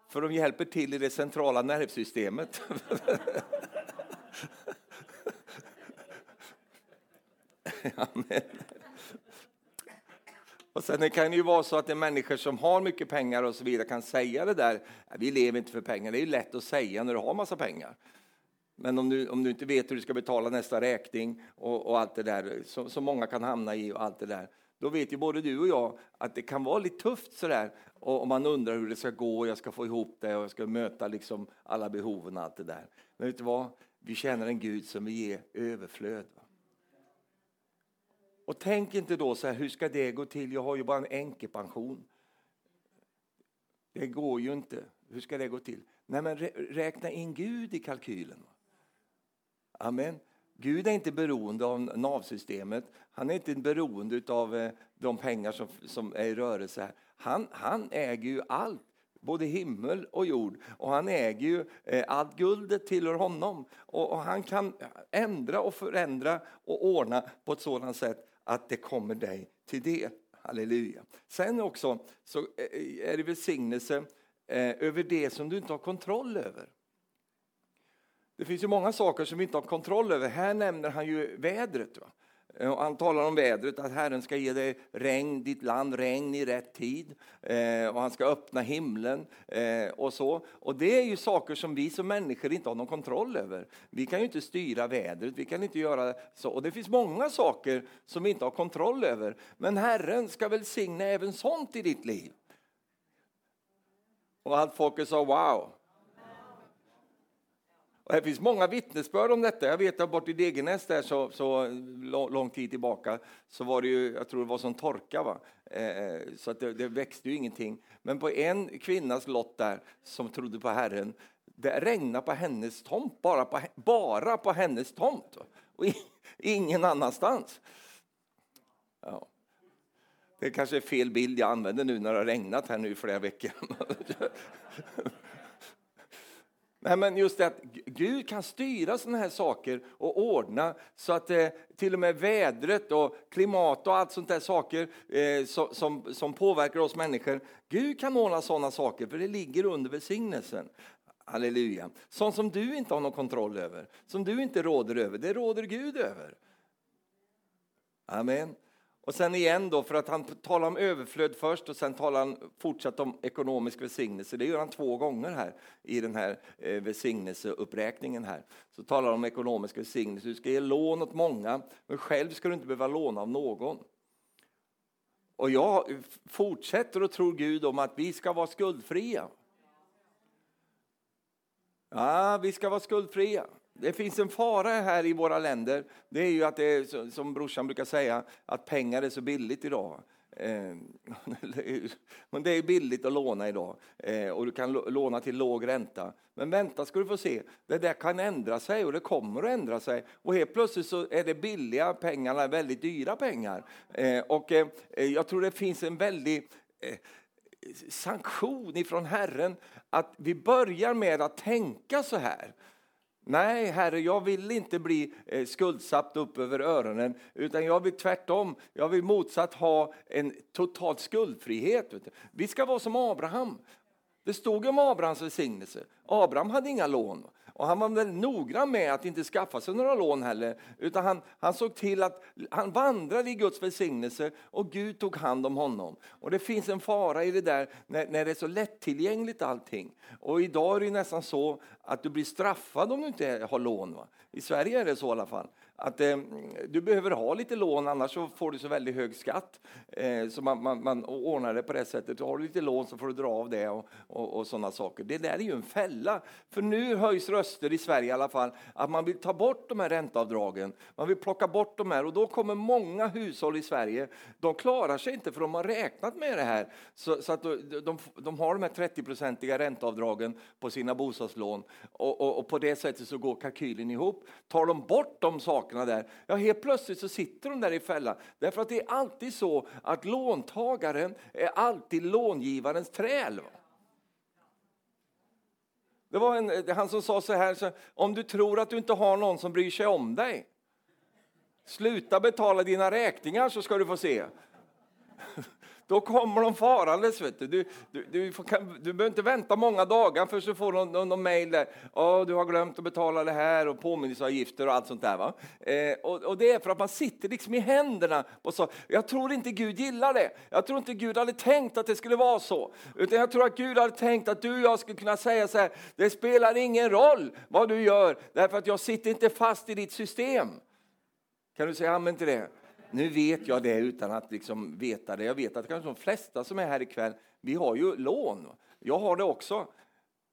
För de hjälper till i det centrala nervsystemet. Amen. Och sen det kan ju vara så att det är människor som har mycket pengar och så vidare kan säga det där, vi lever inte för pengar. Det är ju lätt att säga när du har massa pengar. Men om du, om du inte vet hur du ska betala nästa räkning och, och allt det där, som många kan hamna i och allt det där, då vet ju både du och jag att det kan vara lite tufft sådär och, och man undrar hur det ska gå och jag ska få ihop det och jag ska möta liksom alla behoven och allt det där. Men vet du vad? Vi känner en Gud som vill ge överflöd. Och tänk inte då så här, hur ska det gå till? Jag har ju bara en änkepension. Det går ju inte. Hur ska det gå till? Nej, men räkna in Gud i kalkylen. Amen. Gud är inte beroende av navsystemet. Han är inte beroende av eh, de pengar som, som är i rörelse här. Han, han äger ju allt, både himmel och jord. Och han äger ju eh, allt guldet tillhör honom. Och, och, han kan ändra och förändra och ordna på ett sådant sätt att det kommer dig till del. Halleluja. Sen också så eh, är det välsignelse eh, över det som du inte har kontroll över. Det finns ju många saker som vi inte har kontroll över. Här nämner han ju vädret. Va? Eh, han talar om vädret, att Herren ska ge dig regn, ditt land, regn i rätt tid. Eh, och han ska öppna himlen eh, och så. Och det är ju saker som vi som människor inte har någon kontroll över. Vi kan ju inte styra vädret, vi kan inte göra så. Och det finns många saker som vi inte har kontroll över. Men Herren ska välsigna även sånt i ditt liv. Och allt folket sa wow. Och det finns många vittnesbörd om detta. Jag vet att bort i Degenäs där så, så lång tid tillbaka så var det ju, jag tror det var som torka va. Eh, så att det, det, växte ju ingenting. Men på en kvinnas lott där som trodde på Herren, det regnade på hennes tomt, bara på, bara på hennes tomt. Och ingen annanstans. Ja. Det kanske är fel bild jag använder nu när det har regnat här nu i flera veckor. Nej, men just det att Gud kan styra sådana här saker och ordna så att eh, till och med vädret och klimat och allt sånt där saker eh, so, som, som påverkar oss människor. Gud kan ordna sådana saker för det ligger under välsignelsen. Halleluja. Sånt som du inte har någon kontroll över, som du inte råder över, det råder Gud över. Amen. Och sen igen då, för att han talar om överflöd först och sen talar han fortsatt om ekonomisk välsignelse. Det gör han två gånger här i den här eh, välsignelseuppräkningen här. Så talar han om ekonomisk välsignelse. Du ska ge lån åt många, men själv ska du inte behöva låna av någon. Och jag fortsätter och tror Gud om att vi ska vara skuldfria. Ja, vi ska vara skuldfria. Det finns en fara här i våra länder. Det är ju att det är, som brorsan brukar säga, att pengar är så billigt idag. Eh, men det är billigt att låna idag eh, och du kan låna till låg ränta. Men vänta ska du få se, det där kan ändra sig och det kommer att ändra sig. Och helt plötsligt så är det billiga pengarna väldigt dyra pengar. Eh, och jag tror det finns en väldig sanktion ifrån Herren att vi börjar med att tänka så här. Nej, Herre, jag vill inte bli eh, skuldsatt upp över öronen, utan jag vill tvärtom, jag vill motsatt ha en total skuldfrihet. Vi ska vara som Abraham. Det stod om Abrahams välsignelse. Abraham hade inga lån. Och han var väldigt noggrann med att inte skaffa sig några lån heller, utan han, han såg till att han vandrade i Guds välsignelse och Gud tog hand om honom. Och det finns en fara i det där när, när det är så lättillgängligt allting. Och idag är det nästan så att du blir straffad om du inte har lån. Va? I Sverige är det så i alla fall att eh, du behöver ha lite lån annars så får du så väldigt hög skatt. Eh, så man, man, man ordnar det på det sättet. Har du lite lån så får du dra av det och, och, och sådana saker. Det där är ju en fälla. För nu höjs röster i Sverige i alla fall att man vill ta bort de här ränteavdragen. Man vill plocka bort de här och då kommer många hushåll i Sverige. De klarar sig inte för de har räknat med det här. Så, så att de, de, de har de här 30-procentiga ränteavdragen på sina bostadslån och, och, och på det sättet så går kalkylen ihop. Tar de bort de sakerna sakerna där, ja helt plötsligt så sitter de där i fällan. Därför att det är alltid så att låntagaren är alltid långivarens träl. Det var en, han som sa så här, så, om du tror att du inte har någon som bryr sig om dig, sluta betala dina räkningar så ska du få se. Då kommer de farandes. Vet du. Du, du, du, kan, du behöver inte vänta många dagar för så får de någon, någon mejl där. Oh, du har glömt att betala det här och påminnelseavgifter och allt sånt där. Va? Eh, och, och, det är för att man sitter liksom i händerna. på så. Jag tror inte Gud gillar det. Jag tror inte Gud hade tänkt att det skulle vara så. Utan jag tror att Gud hade tänkt att du och jag skulle kunna säga så här. Det spelar ingen roll vad du gör därför att jag sitter inte fast i ditt system. Kan du säga amen till det? Nu vet jag det utan att liksom veta det. Jag vet att kanske de flesta som är här ikväll, vi har ju lån. Jag har det också.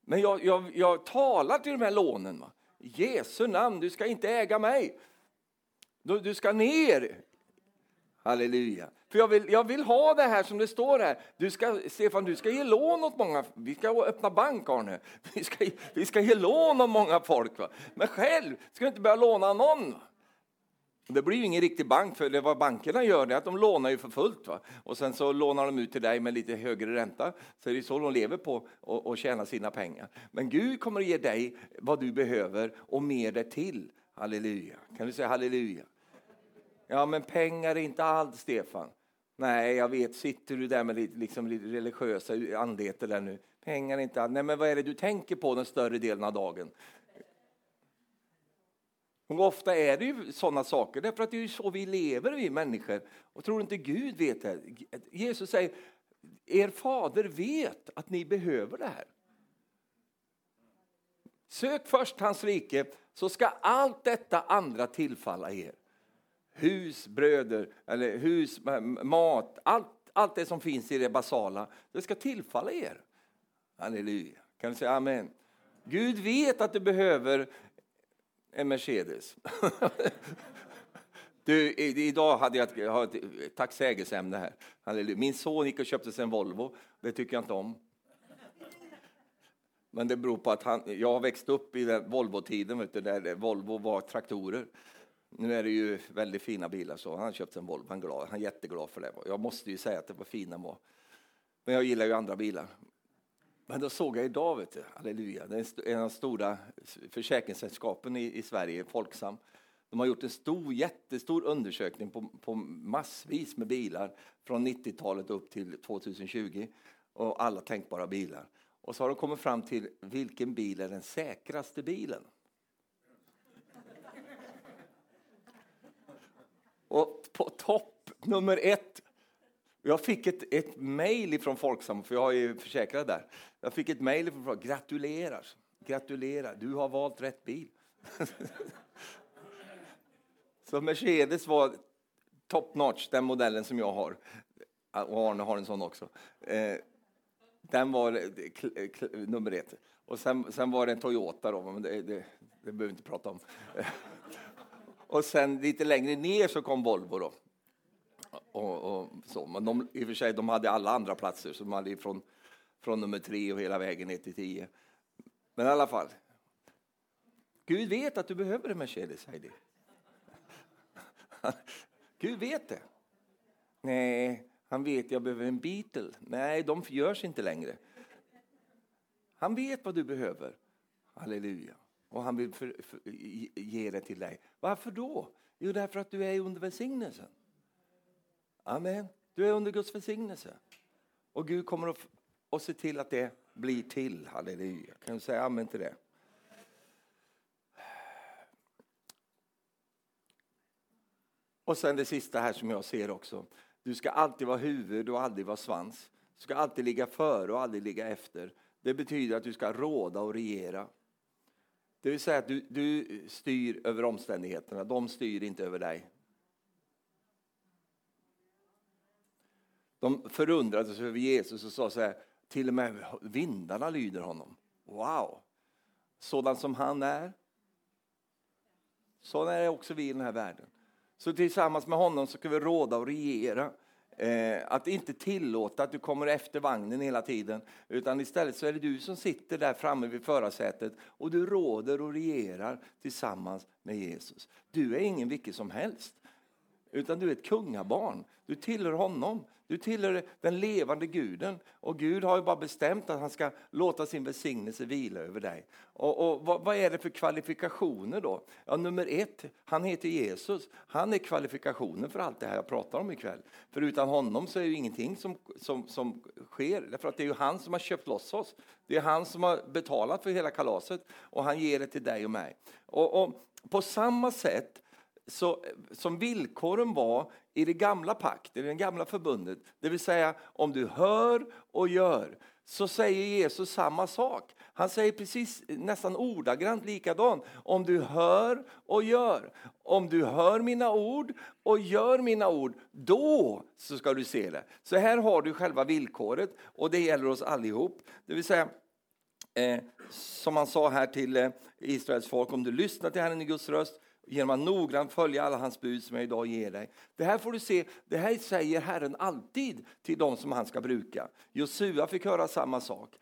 Men jag, jag, jag talar till de här lånen. Va? Jesu namn, du ska inte äga mig. Du, du ska ner. Halleluja. För jag vill, jag vill ha det här som det står här. Du ska, Stefan, du ska ge lån åt många. Vi ska öppna bank, Arne. Vi ska, vi ska ge lån åt många folk. Va? Men själv ska du inte börja låna någon. Va? Det blir ju ingen riktig bank, för det vad bankerna gör är att de lånar ju för fullt. Va? Och sen så lånar de ut till dig med lite högre ränta. Så det är så de lever på och, och tjänar sina pengar. Men Gud kommer att ge dig vad du behöver och mer därtill. Halleluja. Kan du säga halleluja? Ja, men pengar är inte allt, Stefan. Nej, jag vet. Sitter du där med lite, liksom, lite religiösa andligheter där nu? Pengar är inte allt. Nej, men vad är det du tänker på den större delen av dagen? Och ofta är det ju sådana saker, därför att det är så vi lever, vi människor. Och tror inte Gud vet det? Jesus säger, er fader vet att ni behöver det här. Sök först hans rike, så ska allt detta andra tillfalla er. Hus, bröder, eller hus, mat, allt, allt det som finns i det basala, det ska tillfalla er. Halleluja. Kan du säga amen? Gud vet att du behöver en Mercedes. Du, idag hade jag ett, ett tacksägelseämne här. Min son gick och köpte sig en Volvo. Det tycker jag inte om. Men det beror på att han, jag har växt upp i Volvo-tiden, där Volvo var traktorer. Nu är det ju väldigt fina bilar, så han köpte en Volvo. Han, glad, han är jätteglad för det. Jag måste ju säga att det var fina var. Men jag gillar ju andra bilar. Men då såg jag idag, vet du, halleluja, det är en av de stora försäkringssällskapen i, i Sverige, Folksam. De har gjort en stor, jättestor undersökning på, på massvis med bilar från 90-talet upp till 2020 och alla tänkbara bilar. Och så har de kommit fram till vilken bil är den säkraste bilen. Och på topp nummer ett. Jag fick ett, ett mejl från Folksam, för jag är försäkrad där. Jag fick ett mejl från Folksam. Gratulerar, gratulerar, du har valt rätt bil. Så Mercedes var top notch, den modellen som jag har. Ah, och Arne har en sån också. Eh, den var eh, eh, nummer ett. Och sen, sen, var det en Toyota, då, men det, det, det behöver vi inte prata om. och sen lite längre ner så kom Volvo. Då. Och, och så. Men de, i och för sig, de hade alla andra platser, så de hade från, från nummer tre och hela vägen ner till tio. Men i alla fall, Gud vet att du behöver en Mercedes, Heidi. Gud vet det. Nej, han vet jag behöver en Beatle. Nej, de görs inte längre. Han vet vad du behöver. Halleluja. Och han vill för, för, ge det till dig. Varför då? Jo, därför att du är under välsignelsen. Amen. Du är under Guds välsignelse. Och Gud kommer att, och se till att det blir till. Halleluja. Kan du säga amen till det? Och sen det sista här som jag ser också. Du ska alltid vara huvud och aldrig vara svans. Du ska alltid ligga före och aldrig ligga efter. Det betyder att du ska råda och regera. Det vill säga att du, du styr över omständigheterna, de styr inte över dig. De förundrades över Jesus och sa så här, till och med vindarna lyder honom. Wow! Sådan som han är, sådana är också vi i den här världen. Så tillsammans med honom så kan vi råda och regera. Eh, att inte tillåta att du kommer efter vagnen hela tiden, utan istället så är det du som sitter där framme vid förarsätet och du råder och regerar tillsammans med Jesus. Du är ingen vilken som helst, utan du är ett kungabarn. Du tillhör honom. Du tillhör den levande guden och Gud har ju bara bestämt att han ska låta sin välsignelse vila över dig. Och, och vad, vad, är det för kvalifikationer då? Ja, nummer ett, han heter Jesus. Han är kvalifikationen för allt det här jag pratar om ikväll. För utan honom så är det ingenting som, som, som sker, därför att det är ju han som har köpt loss oss. Det är han som har betalat för hela kalaset och han ger det till dig och mig. och, och på samma sätt så, som villkoren var i det gamla pakten, i det gamla förbundet. Det vill säga, om du hör och gör, så säger Jesus samma sak. Han säger precis nästan ordagrant likadant. Om du hör och gör, om du hör mina ord och gör mina ord, då så ska du se det. Så här har du själva villkoret och det gäller oss allihop. Det vill säga, eh, som han sa här till eh, Israels folk, om du lyssnar till Herren i Guds röst genom att noggrant följa alla hans bud som jag idag ger dig. Det här får du se, det här säger Herren alltid till dem som han ska bruka. Josua fick höra samma sak.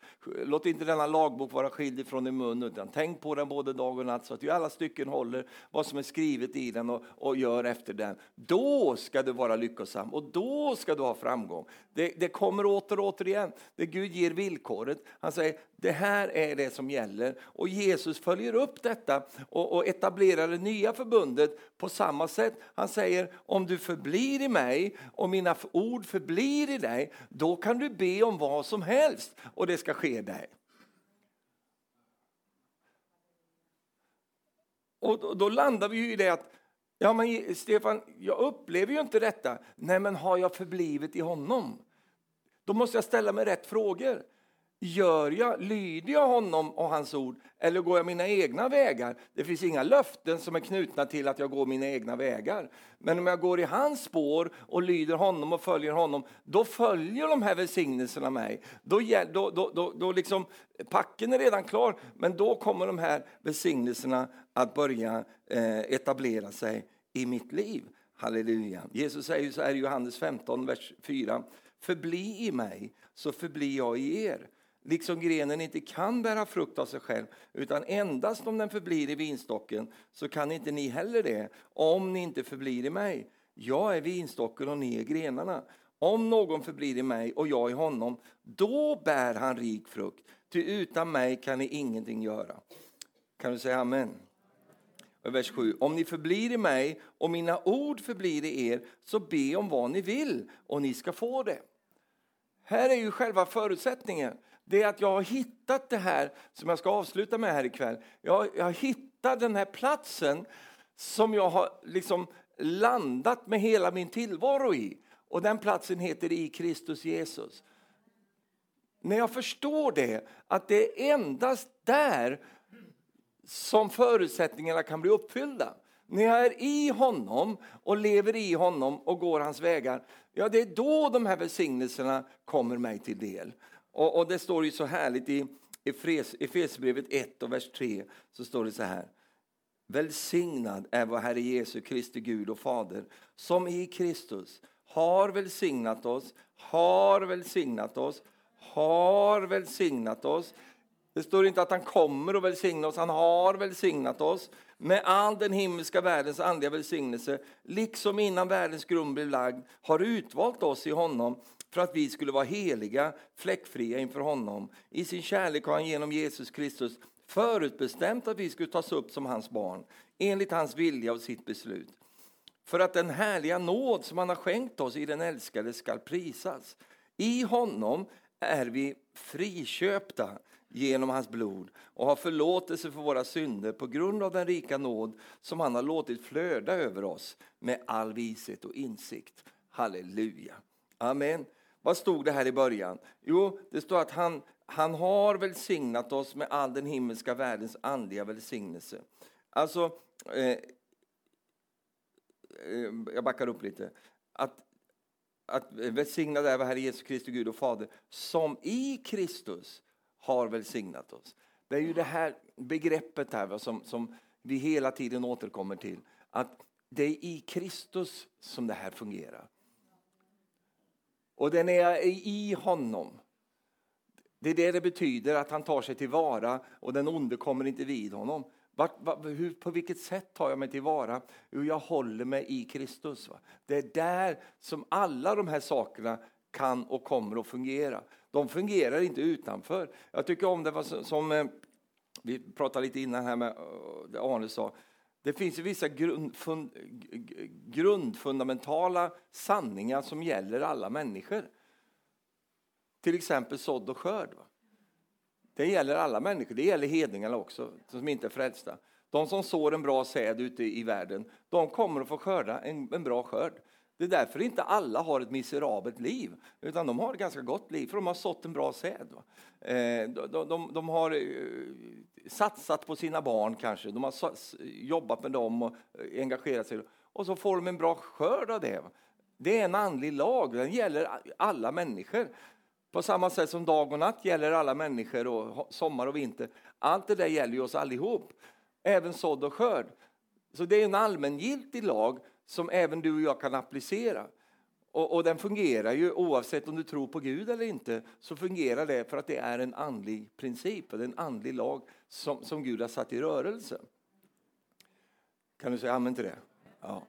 Låt inte denna lagbok vara skild ifrån din mun, utan tänk på den både dag och natt så att du i alla stycken håller vad som är skrivet i den och, och gör efter den. Då ska du vara lyckosam och då ska du ha framgång. Det, det kommer åter och åter igen. Det Gud ger villkoret. Han säger, det här är det som gäller. Och Jesus följer upp detta och, och etablerar det nya förbundet på samma sätt. Han säger om du förblir i mig och mina ord förblir i dig, då kan du be om vad som helst och det ska ske dig. Och då, då landar vi i det att Ja, men Stefan, jag upplever ju inte detta. Nej, men har jag förblivit i honom? Då måste jag ställa mig rätt frågor. Gör jag, lyder jag honom och hans ord eller går jag mina egna vägar? Det finns inga löften som är knutna till att jag går mina egna vägar. Men om jag går i hans spår och lyder honom och följer honom, då följer de här välsignelserna mig. Då, då, då, då, då liksom, packen är redan klar, men då kommer de här välsignelserna att börja eh, etablera sig i mitt liv. Halleluja. Jesus säger så här i Johannes 15, vers 4. Förbli i mig, så förblir jag i er liksom grenen inte kan bära frukt av sig själv, utan endast om den förblir i vinstocken, så kan inte ni heller det, om ni inte förblir i mig. Jag är vinstocken och ni är grenarna. Om någon förblir i mig och jag i honom, då bär han rik frukt, ty utan mig kan ni ingenting göra. Kan du säga amen? Vers 7. Om ni förblir i mig och mina ord förblir i er, så be om vad ni vill och ni ska få det. Här är ju själva förutsättningen det är att jag har hittat det här som jag ska avsluta med här ikväll. Jag, jag har hittat den här platsen som jag har liksom landat med hela min tillvaro i. Och den platsen heter i Kristus Jesus. När jag förstår det, att det är endast där som förutsättningarna kan bli uppfyllda. När jag är i honom och lever i honom och går hans vägar, ja det är då de här välsignelserna kommer mig till del. Och, och det står ju så härligt i Efesierbrevet 1 och vers 3, så står det så här. Välsignad är vår Herre Jesu Kristi Gud och Fader, som i Kristus har välsignat oss, har välsignat oss, har välsignat oss. Det står inte att han kommer att välsigna oss, han har välsignat oss med all den himmelska världens andliga välsignelse, liksom innan världens grund blev lagd, har utvalt oss i honom för att vi skulle vara heliga, fläckfria inför honom. I sin kärlek har han genom Jesus Kristus förutbestämt att vi skulle tas upp som hans barn, enligt hans vilja och sitt beslut. För att den härliga nåd som han har skänkt oss i den älskade skall prisas. I honom är vi friköpta genom hans blod och har förlåtelse för våra synder på grund av den rika nåd som han har låtit flöda över oss med all vishet och insikt. Halleluja. Amen. Vad stod det här i början? Jo, det står att han, han har välsignat oss med all den himmelska världens andliga välsignelse. Alltså, eh, eh jag backar upp lite. Att, att välsignad är Herre Jesus Kristus, Gud och Fader, som i Kristus har välsignat oss. Det är ju det här begreppet här som, som vi hela tiden återkommer till. Att det är i Kristus som det här fungerar. Och den är i honom. Det är det det betyder att han tar sig tillvara och den onde kommer inte vid honom. Vart, var, hur, på vilket sätt tar jag mig tillvara? Jo, jag håller mig i Kristus. Va? Det är där som alla de här sakerna kan och kommer att fungera. De fungerar inte utanför. Jag tycker om det var som, som vi pratade lite innan här med eh, det Arne sa. Det finns ju vissa grundfund, grundfundamentala sanningar som gäller alla människor. Till exempel sådd och skörd. Va? Det gäller alla människor, det gäller hedningarna också, som inte är frälsta. De som sår en bra säd ute i världen, de kommer att få skörda en, en bra skörd. Det är därför inte alla har ett miserabelt liv, utan de har ett ganska gott liv, för de har sått en bra säd. Eh, de, de, de, har eh, satsat på sina barn kanske, de har jobbat med dem och eh, engagerat sig, och så får de en bra skörd av det. Det är en andlig lag, den gäller alla människor. På samma sätt som dag och natt gäller alla människor, och sommar och vinter. Allt det där gäller ju oss allihop, även sådd och skörd. Så det är en allmängiltig lag som även du och jag kan applicera. Och, och, den fungerar ju oavsett om du tror på Gud eller inte, så fungerar det för att det är en andlig princip, det en andlig lag som, som Gud har satt i rörelse. Kan du säga amen till det? Ja.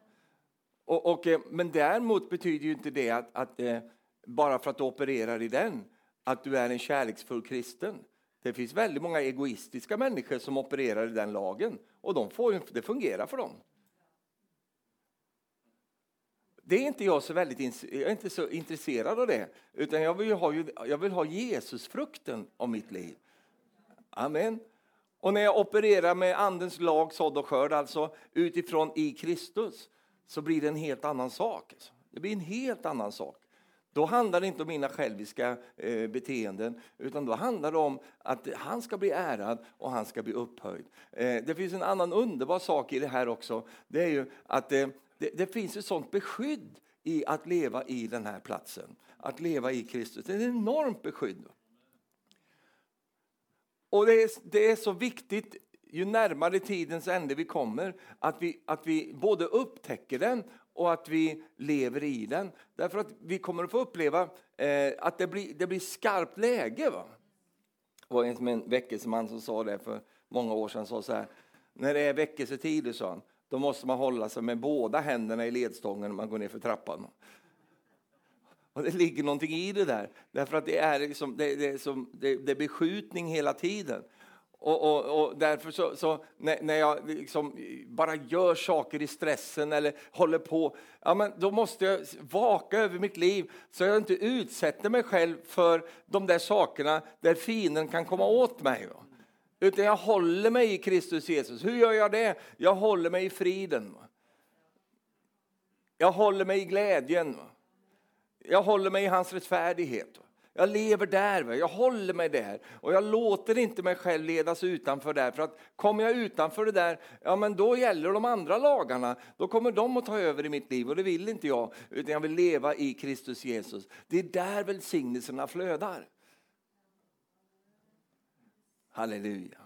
Och, och, eh, men däremot betyder ju inte det att, att eh, bara för att du opererar i den, att du är en kärleksfull kristen. Det finns väldigt många egoistiska människor som opererar i den lagen och de får, det fungerar för dem. Det är inte jag så väldigt jag är inte så intresserad av det, utan jag vill ha, jag vill ha Jesusfrukten av mitt liv. Amen. Och när jag opererar med Andens lag, sådd och skörd, alltså utifrån i Kristus, så blir det en helt annan sak. Alltså. Det blir en helt annan sak. Då handlar det inte om mina själviska eh, beteenden, utan då handlar det om att han ska bli ärad och han ska bli upphöjd. Eh, det finns en annan underbar sak i det här också. Det är ju att eh, det, det, finns ett sånt beskydd i att leva i den här platsen. Att leva i Kristus. Det är ett enormt beskydd. Och det är, det är så viktigt ju närmare tidens ände vi kommer att vi, att vi både upptäcker den och att vi lever i den. Därför att vi kommer att få uppleva eh, att det blir, det blir skarpt läge. Va? Det var en, en väckelseman som sa det för många år sedan. Sa så här, när det är väckelsetider, sa han, då måste man hålla sig med båda händerna i ledstången när man går ner för trappan. Och det ligger någonting i det där, därför att det är, liksom, det, det, är, som, det, det är beskjutning hela tiden. Och, och, och, därför så, så när, när, jag liksom bara gör saker i stressen eller håller på, ja, men då måste jag vaka över mitt liv så jag inte utsätter mig själv för de där sakerna där fienden kan komma åt mig. Utan jag håller mig i Kristus Jesus. Hur gör jag det? Jag håller mig i friden. Jag håller mig i glädjen. Jag håller mig i hans rättfärdighet. Jag lever där, jag håller mig där och jag låter inte mig själv ledas utanför där. För att kommer jag utanför det där, ja men då gäller de andra lagarna. Då kommer de att ta över i mitt liv och det vill inte jag. Utan jag vill leva i Kristus Jesus. Det är där välsignelserna flödar. Halleluja.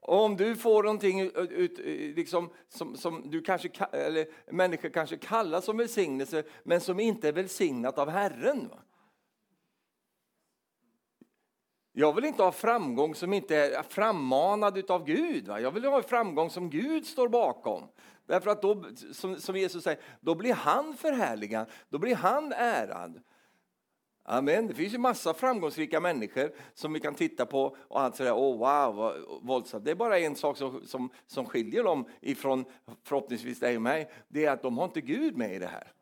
Och om du får någonting ut, liksom, som, som du kanske, eller människor kanske kallar som välsignelse men som inte är välsignat av Herren. Va? Jag vill inte ha framgång som inte är frammanad av Gud. Va? Jag vill ha framgång som Gud står bakom. Därför att då, som, som Jesus säger, då blir han förhärligad, då blir han ärad. Amen. Det finns ju massa framgångsrika människor som vi kan titta på och allt sådär, oh wow, våldsamt. Det är bara en sak som, som, som skiljer dem ifrån förhoppningsvis dig och mig, det är att de har inte Gud med i det här.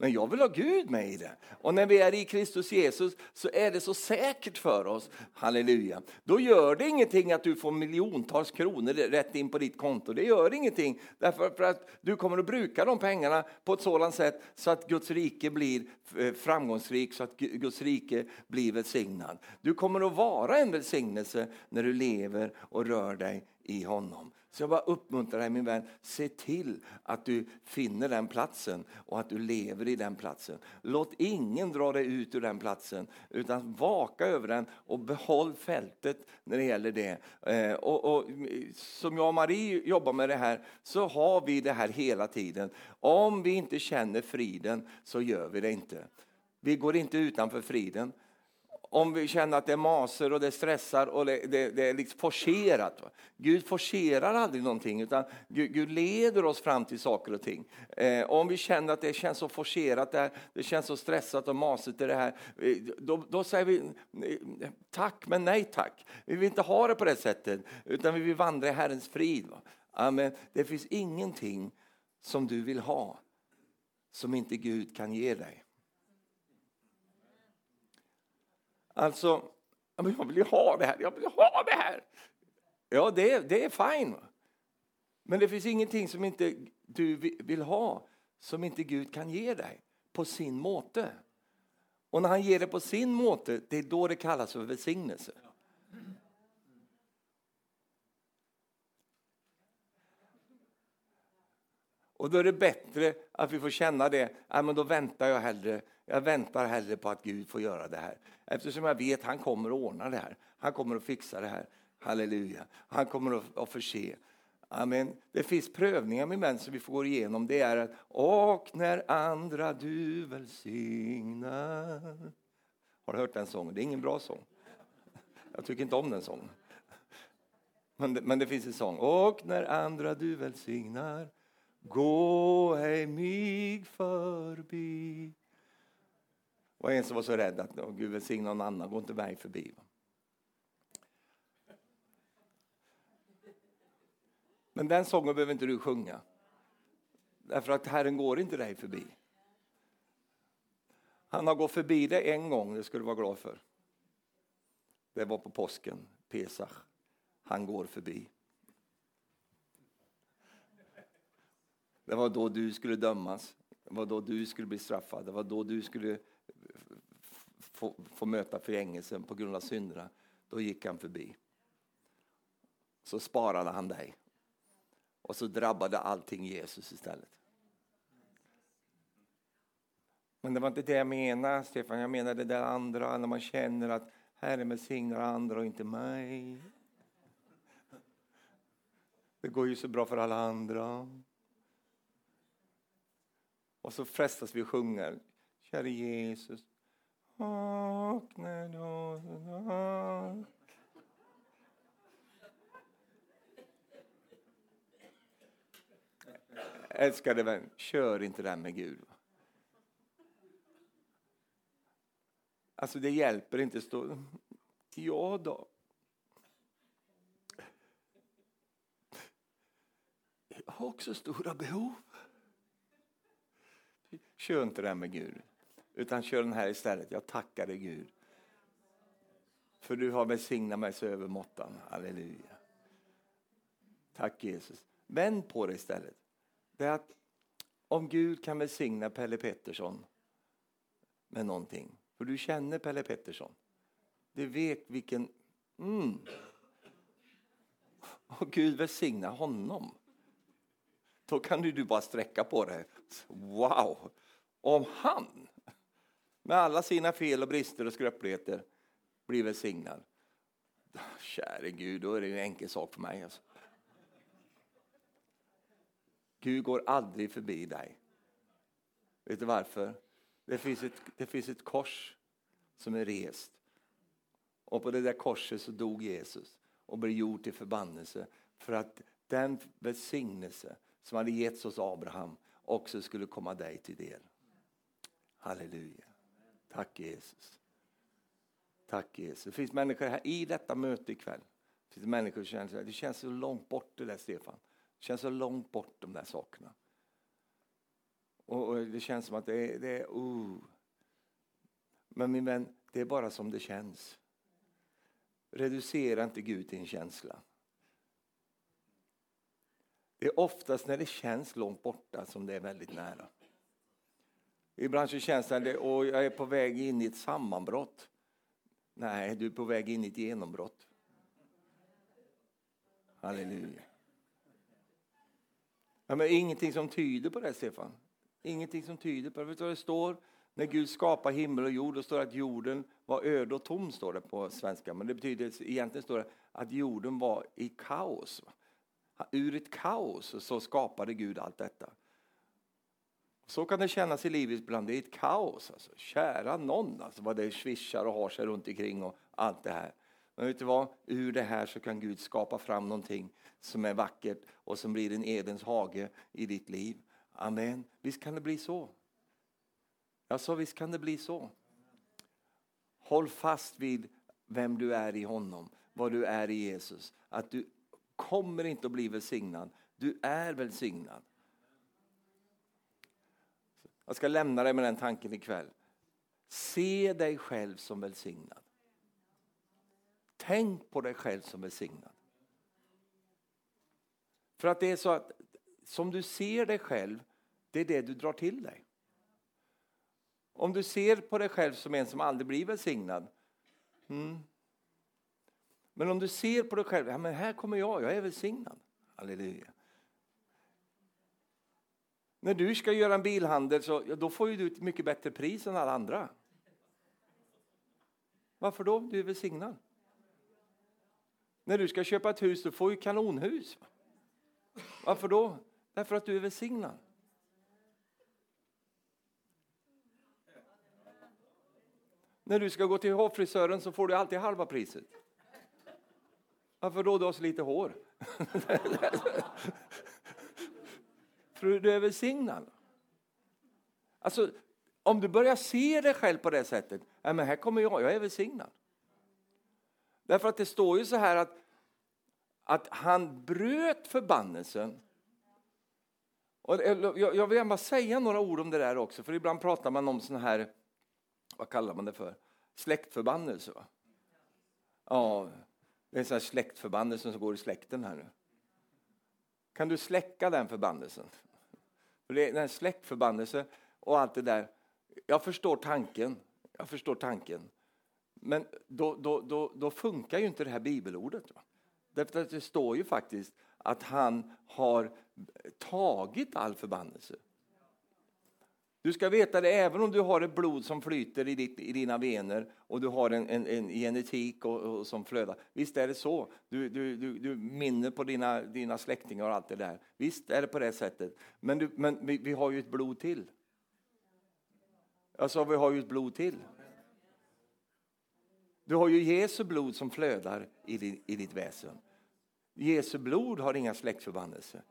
Men jag vill ha Gud med i det. Och när vi är i Kristus Jesus så är det så säkert för oss. Halleluja. Då gör det ingenting att du får miljontals kronor rätt in på ditt konto. Det gör ingenting. Därför att du kommer att bruka de pengarna på ett sådant sätt så att Guds rike blir eh, framgångsrikt, så att Guds rike blir välsignad. Du kommer att vara en välsignelse när du lever och rör dig i honom. Så jag bara uppmuntrar dig min vän, se till att du finner den platsen och att du lever i den platsen. Låt ingen dra dig ut ur den platsen utan vaka över den och behåll fältet när det gäller det. Eh, och, och, som jag och Marie jobbar med det här så har vi det här hela tiden. Om vi inte känner friden så gör vi det inte. Vi går inte utanför friden om vi känner att det är maser och det stressar och det, det, det är liksom forcerat. Va? Gud forcerar aldrig någonting utan Gud, Gud, leder oss fram till saker och ting. Eh, om vi känner att det känns så forcerat, det, det känns så stressat och masigt i det här, då, då säger vi eh, tack men nej tack. Vi vill inte ha det på det sättet utan vi vill vandra i Herrens frid. Va? Amen. Det finns ingenting som du vill ha som inte Gud kan ge dig. Alltså, jag vill ju ha det här, jag vill ha det här. Ja, det, är, det är fine. Men det finns ingenting som inte du vill ha som inte Gud kan ge dig på sin måte. Och när han ger det på sin måte, det är då det kallas för välsignelse. Och då är det bättre att vi får känna det, ja, men då väntar jag hellre, jag väntar hellre på att Gud får göra det här. Eftersom jag vet att han kommer att ordna det här. Han kommer att fixa det här. Halleluja. Han kommer att, att förse. Amen. Det finns prövningar med män som vi får gå igenom. Det är att och när andra du välsignar. Har du hört den sången? Det är ingen bra sång. Jag tycker inte om den sången. Men det, men det finns en sång. Och när andra du välsignar gå ej mig förbi. Och en som var så rädd att Gud välsigne någon annan, gå inte mig förbi. Men den sången behöver inte du sjunga. Därför att Herren går inte dig förbi. Han har gått förbi dig en gång, det ska du vara glad för. Det var på påsken, Pesach. Han går förbi. Det var då du skulle dömas, det var då du skulle bli straffad, det var då du skulle få, få möta förgängelsen på grund av synderna. Då gick han förbi. Så sparade han dig. Och så drabbade allting Jesus istället. Men det var inte det jag menade, Stefan. Jag menade det där andra, när man känner att Herren välsignar andra och inte mig. Det går ju så bra för alla andra. Och så frestas vi att sjunga, käre Jesus, vakna då. Älskade vän, kör inte den med Gud. Alltså det hjälper inte att stå, ja då. Jag har också stora behov. Kör inte den med Gud, utan kör den här istället. Jag tackar dig Gud. För du har välsignat mig så övermåttan. Halleluja. Tack Jesus. Vänd på det istället. Det är att om Gud kan välsigna Pelle Pettersson med någonting. För du känner Pelle Pettersson. Du vet vilken... Mm. Och Gud välsigna honom. Då kan du bara sträcka på dig. Wow! Om han med alla sina fel och brister och skröpligheter blir välsignad. Käre Gud, då är det en enkel sak för mig. Alltså. Gud går aldrig förbi dig. Vet du varför? Det finns ett, det finns ett kors som är rest. Och på det där korset så dog Jesus och blev gjord till förbannelse för att den välsignelse som hade getts hos Abraham också skulle komma dig till del. Halleluja. Tack Jesus. Tack Jesus. Det finns människor här i detta möte ikväll. Det finns människor som känner att det känns så långt bort det där Stefan. Det känns så långt bort de där sakerna. Och, och det känns som att det är, det är uh. Men min vän, det är bara som det känns. Reducera inte Gud till en känsla. Det är oftast när det känns långt borta som det är väldigt nära. Ibland så känns det att jag är på väg in i ett sammanbrott. Nej, du är på väg in i ett genombrott. Halleluja. Ja, men ingenting som tyder på det, Stefan. Ingenting som tyder på det. Vet du vad det står? När Gud skapar himmel och jord, då står det att jorden var öde och tom, står det på svenska. Men det betyder, egentligen står det att jorden var i kaos. Ur ett kaos så skapade Gud allt detta. Så kan det kännas i livet ibland. Det är ett kaos. Alltså. Kära någon, alltså, vad det svischar och har sig runt omkring och allt det här. Men vet du vad? Ur det här så kan Gud skapa fram någonting som är vackert och som blir en Edens hage i ditt liv. Amen. Visst kan det bli så. Jag sa visst kan det bli så. Håll fast vid vem du är i honom, vad du är i Jesus. Att du kommer inte att bli välsignad. Du är välsignad. Jag ska lämna dig med den tanken ikväll. Se dig själv som välsignad. Tänk på dig själv som välsignad. För att det är så att som du ser dig själv, det är det du drar till dig. Om du ser på dig själv som en som aldrig blir välsignad. Mm. Men om du ser på dig själv, ja men här kommer jag, jag är välsignad. Halleluja. När du ska göra en bilhandel så ja, då får ju du ett mycket bättre pris än alla andra. Varför då? Du är välsignad. När du ska köpa ett hus, du får ju kanonhus. Varför då? Därför att du är välsignad. När du ska gå till hårfrisören så får du alltid halva priset. Varför då? Du har så lite hår. För du är välsignad. Alltså, om du börjar se dig själv på det sättet, ja, men här kommer jag, jag är välsignad. Därför att det står ju så här att, att han bröt förbannelsen. Och jag vill gärna säga några ord om det där också, för ibland pratar man om sån här, vad kallar man det för, släktförbannelse. Va? Ja, det är en sån här släktförbannelse som går i släkten här nu. Kan du släcka den förbannelsen? Den det är den släktförbannelse och allt det där. Jag förstår tanken. Jag förstår tanken. Men då, då, då, då funkar ju inte det här bibelordet. Va? Därför att det står ju faktiskt att han har tagit all förbannelse. Du ska veta det, även om du har ett blod som flyter i, ditt, i dina vener och du har en, en, en genetik och, och, som flödar. Visst är det så. Du, du, du, du minner på dina, dina släktingar och allt det där. Visst är det på det sättet. Men, du, men vi, vi har ju ett blod till. Alltså, vi har ju ett blod till. Du har ju Jesu blod som flödar i, din, i ditt väsen. Jesu blod har inga släktförbannelser.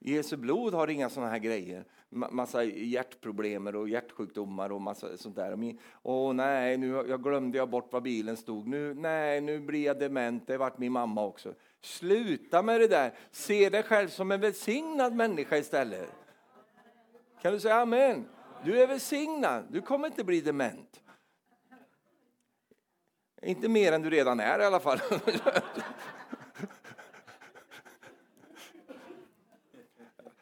Jesu blod har inga sådana här grejer. Massa hjärtproblem och hjärtsjukdomar och massa sånt där. Åh nej, nu jag glömde jag bort var bilen stod. Nu, nej, nu blir jag dement. Det vart min mamma också. Sluta med det där. Se dig själv som en välsignad människa istället. Kan du säga amen? Du är välsignad. Du kommer inte bli dement. Inte mer än du redan är i alla fall.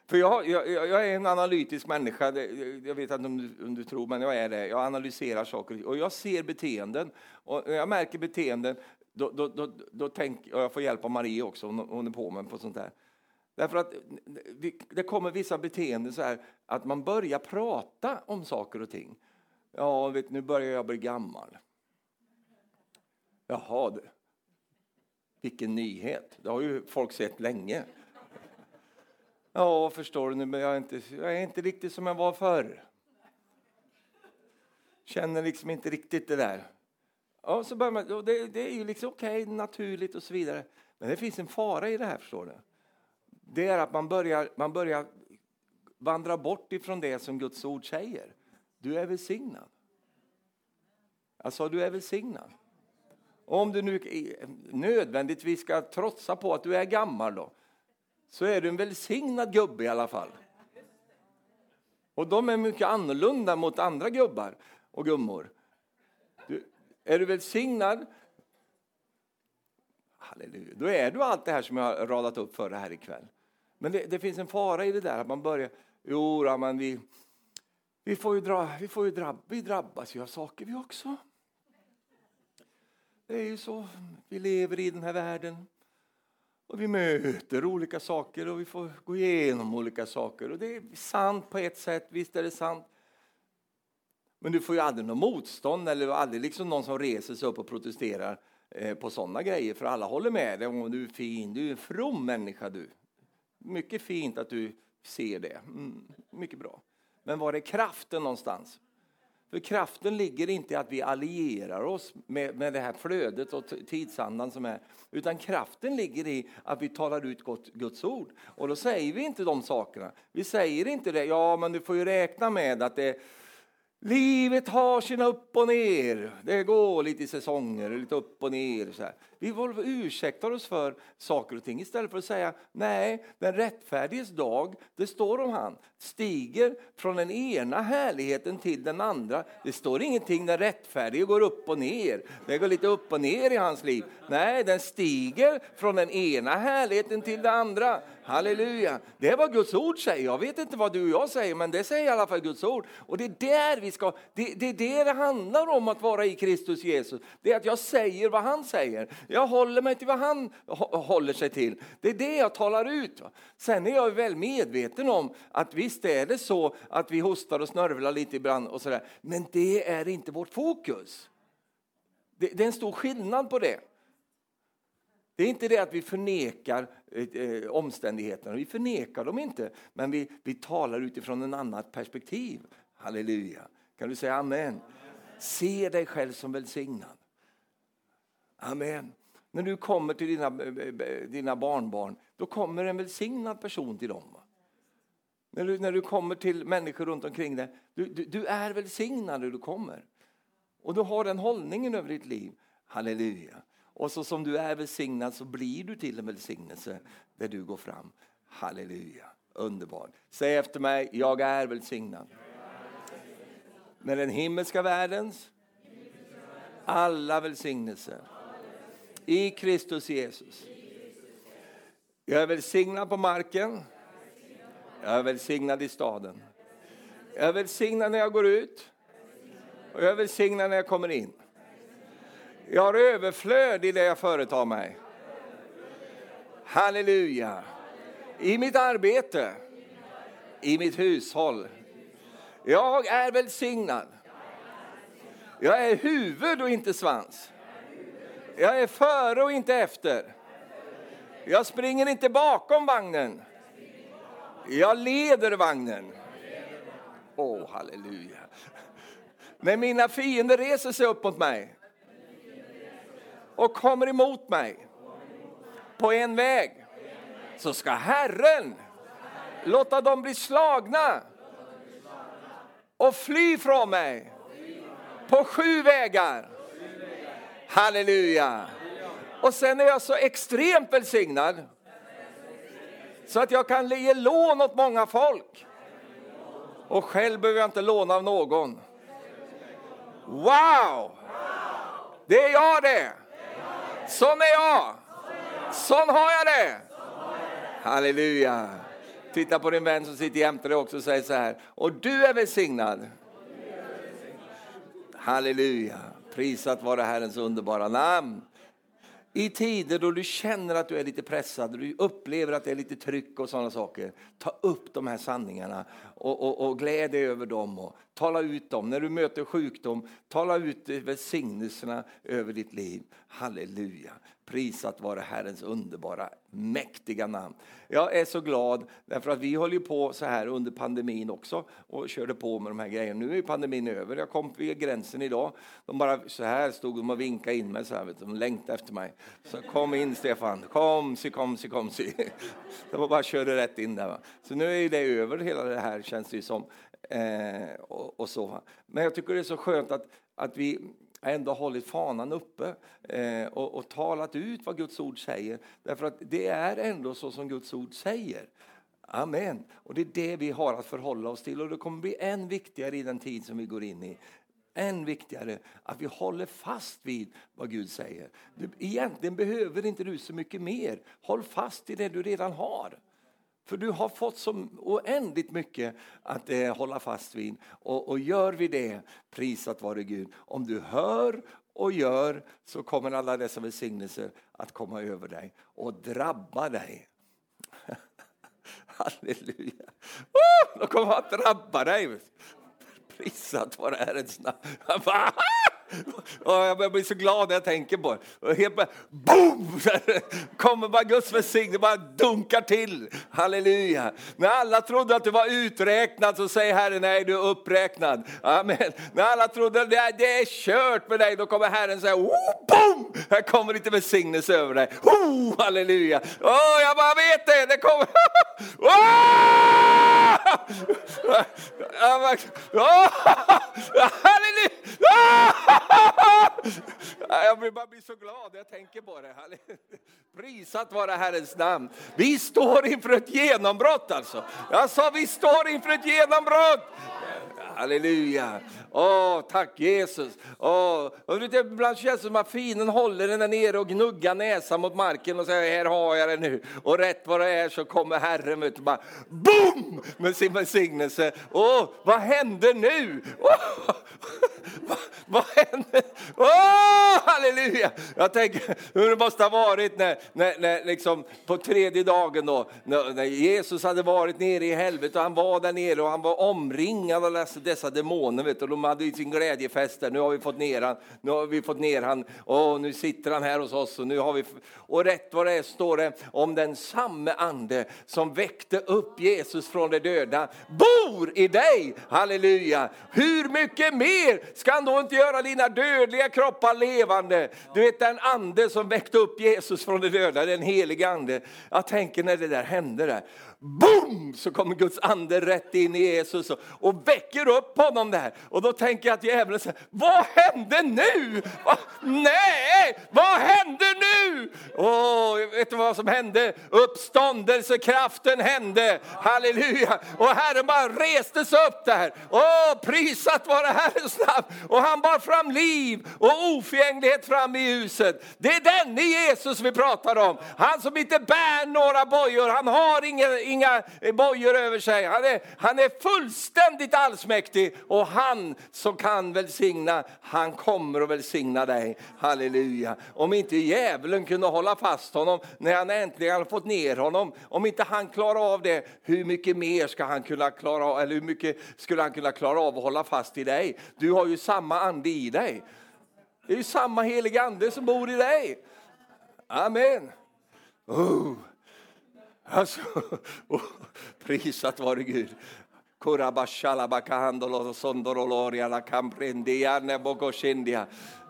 För jag, jag, jag, är en analytisk människa, jag vet inte om du, om du, tror, men jag är det. Jag analyserar saker och jag ser beteenden. Och när jag märker beteenden, då, då, då, då tänk, och jag får hjälp av Marie också, hon är på mig på sånt där. Därför att det kommer vissa beteenden så här att man börjar prata om saker och ting. Ja, vet, nu börjar jag bli gammal. Jaha, du. vilken nyhet. Det har ju folk sett länge. Ja, förstår du, men jag är inte, jag är inte riktigt som jag var förr. Känner liksom inte riktigt det där. Ja, så börjar man, det, det är ju liksom okej, okay, naturligt och så vidare. Men det finns en fara i det här, förstår du. Det är att man börjar, man börjar vandra bort ifrån det som Guds ord säger. Du är välsignad. Jag sa du är välsignad. om du nu nödvändigtvis ska trotsa på att du är gammal då, så är du en välsignad gubbe i alla fall. Och de är mycket annorlunda mot andra gubbar och gummor. Du, är du välsignad, halleluja, då är du allt det här som jag har radat upp för dig här ikväll. Men det, det, finns en fara i det där att man börjar, jo då, men vi, vi får ju, dra, vi får ju drabb, vi drabbas ju av saker vi också. Det är ju så, vi lever i den här världen. Och vi möter olika saker och vi får gå igenom olika saker. Och det är sant på ett sätt, visst är det sant. Men du får ju aldrig något motstånd eller aldrig liksom någon som reser sig upp och protesterar eh, på sådana grejer. För alla håller med dig du är fin, du är en from människa du. Mycket fint att du ser det, mm, mycket bra. Men var är kraften någonstans? För kraften ligger inte i att vi allierar oss med, med det här flödet och tidsandan som är. Utan kraften ligger i att vi talar ut Guds, Guds ord. Och då säger vi inte de sakerna. Vi säger inte det, ja men du får ju räkna med att det Livet har sina upp och ner. Det går lite i säsonger, lite upp och ner. Så här. Vi ursäktar oss för saker och ting istället för att säga nej, den rättfärdiges dag, det står om han, stiger från den ena härligheten till den andra. Det står ingenting den rättfärdige går upp och ner. Det går lite upp och ner i hans liv. Nej, den stiger från den ena härligheten till den andra. Halleluja! Det är vad Guds ord säger. Jag vet inte vad du och jag säger, men det säger i alla fall Guds ord. Och det är där vi ska, det, det är det det handlar om att vara i Kristus Jesus. Det är att jag säger vad han säger. Jag håller mig till vad han håller sig till. Det är det jag talar ut. Sen är jag väl medveten om att visst är det så att vi hostar och snörvlar lite ibland och sådär. Men det är inte vårt fokus. Det, det är en stor skillnad på det. Det är inte det att vi förnekar eh, eh omständigheterna, vi förnekar dem inte, men vi, vi talar utifrån en annat perspektiv. Halleluja. Kan du säga amen? amen. Se dig själv som välsignad. Amen. När du kommer till dina, eh, eh, eh, dina barnbarn, då kommer en välsignad person till dem. När du, när du kommer till människor runt omkring dig, du, du, du är välsignad när du kommer. Och du har den hållningen över ditt liv. Halleluja. Och så som du är välsignad så blir du till en välsignelse där du går fram. Halleluja, underbart. Säg efter mig, jag är välsignad. Med den himmelska världens alla välsignelser i Kristus Jesus. Jag är välsignad på marken. Jag är välsignad i staden. Jag är välsignad när jag går ut. Och jag är välsignad när jag kommer in. Jag har överflöd i det jag företar mig. Halleluja. I mitt arbete, i mitt hushåll. Jag är välsignad. Jag är huvud och inte svans. Jag är före och inte efter. Jag springer inte bakom vagnen. Jag leder vagnen. Åh, oh, halleluja. När mina fiender reser sig upp mot mig och kommer emot mig på en väg så ska Herren låta dem bli slagna och fly från mig på sju vägar. Halleluja! Och sen är jag så extremt välsignad så att jag kan ge lån åt många folk. Och själv behöver jag inte låna av någon. Wow! Det är jag det! Sån är jag! Sån har jag det! Halleluja! Titta på din vän som sitter jämte dig också och säger så här. Och du är välsignad. Halleluja. Prisat vare Herrens underbara namn. I tider då du känner att du är lite pressad, du upplever att det är lite tryck och sådana saker. Ta upp de här sanningarna och, och, och gläd dig över dem och tala ut dem. När du möter sjukdom, tala ut välsignelserna över ditt liv. Halleluja. Prisat vare Herrens underbara, mäktiga namn. Jag är så glad därför att vi höll ju på så här under pandemin också och körde på med de här grejerna. Nu är pandemin över. Jag kom vid gränsen idag. De bara så här stod de och vinkade in mig så här. Vet du. De längtade efter mig. Så kom in Stefan, kom si, kom si, kom si. De bara körde rätt in där. Va? Så nu är det över hela det här känns det ju som. Eh, och, och, så. Men jag tycker det är så skönt att, att vi ändå hållit fanan uppe eh, och, och, talat ut vad Guds ord säger. Därför att det är ändå så som Guds ord säger. Amen. Och det är det vi har att förhålla oss till och det kommer bli än viktigare i den tid som vi går in i. Än viktigare att vi håller fast vid vad Gud säger. Du, egentligen behöver inte du så mycket mer. Håll fast i det du redan har. För du har fått så oändligt mycket att eh, hålla fast vid. Och, och gör vi det, prisat vare Gud. Om du hör och gör så kommer alla dessa välsignelser att komma över dig och drabba dig. Halleluja! Oh, de kommer att drabba dig. Prisat vare Herrens namn. jag blir så glad när jag tänker på det. Och helt bara, boom! kommer bara Guds välsignelse, bara dunkar till. Halleluja. När alla trodde att du var uträknad så säger Herren, nej du är uppräknad. Amen. När alla trodde att det är kört med dig, då kommer Herren säga, oh, boom! Här kommer lite välsignelse över dig. Oh, halleluja. Oh, jag bara vet det, det kommer. Oh! oh! Halleluja! Jag blir bara så glad när jag tänker på det. Prisat vara Herrens namn. Vi står inför ett genombrott alltså. Jag sa vi står inför ett genombrott. Halleluja. Åh, tack Jesus. Åh, och ibland känns det som att fienden håller den där nere och gnuggar näsan mot marken och säger här har jag det nu. Och rätt vad det är så kommer Herren vet, bara boom med sin välsignelse. Åh, vad händer nu? Åh, vad, vad händer? Åh, halleluja! Jag tänker hur det måste ha varit när, när, när liksom på tredje dagen då, när, när Jesus hade varit nere i helvetet och han var där nere och han var omringad av dessa dessa demoner. Vet du, och de hade sin glädjefest där. Nu har vi fått ner han, nu har vi fått ner han och nu sitter han här hos oss. Och, nu har vi, och rätt vad det är står det om den samme ande som väckte upp Jesus från de döda bor i dig. Halleluja! Hur mycket mer ska han då inte göra dina dödliga kroppar levande? Du vet den ande som väckte upp Jesus från de döda, den helige ande. Jag tänker när det där hände där boom, så kommer Guds ande rätt in i Jesus och, och väcker upp honom där. Och då tänker jag att djävulen säger, vad hände nu? Va? Nej, vad hände nu? Åh, vet du vad som hände? Uppståndelsekraften hände, halleluja. Och Herren bara reste sig upp där. Åh, prisat vare Herrens namn. Och han bar fram liv och oförgänglighet fram i ljuset. Det är denne Jesus vi pratar om. Han som inte bär några bojor, han har ingen inga bojor över sig. Han är, han är fullständigt allsmäktig och han som kan välsigna, han kommer att välsigna dig. Halleluja. Om inte djävulen kunde hålla fast honom när han äntligen hade fått ner honom, om inte han klarar av det, hur mycket mer ska han kunna klara av, eller hur mycket skulle han kunna klara av att hålla fast i dig? Du har ju samma ande i dig. Det är ju samma heliga ande som bor i dig. Amen. Oh. Alltså, oh, prisat vare Gud.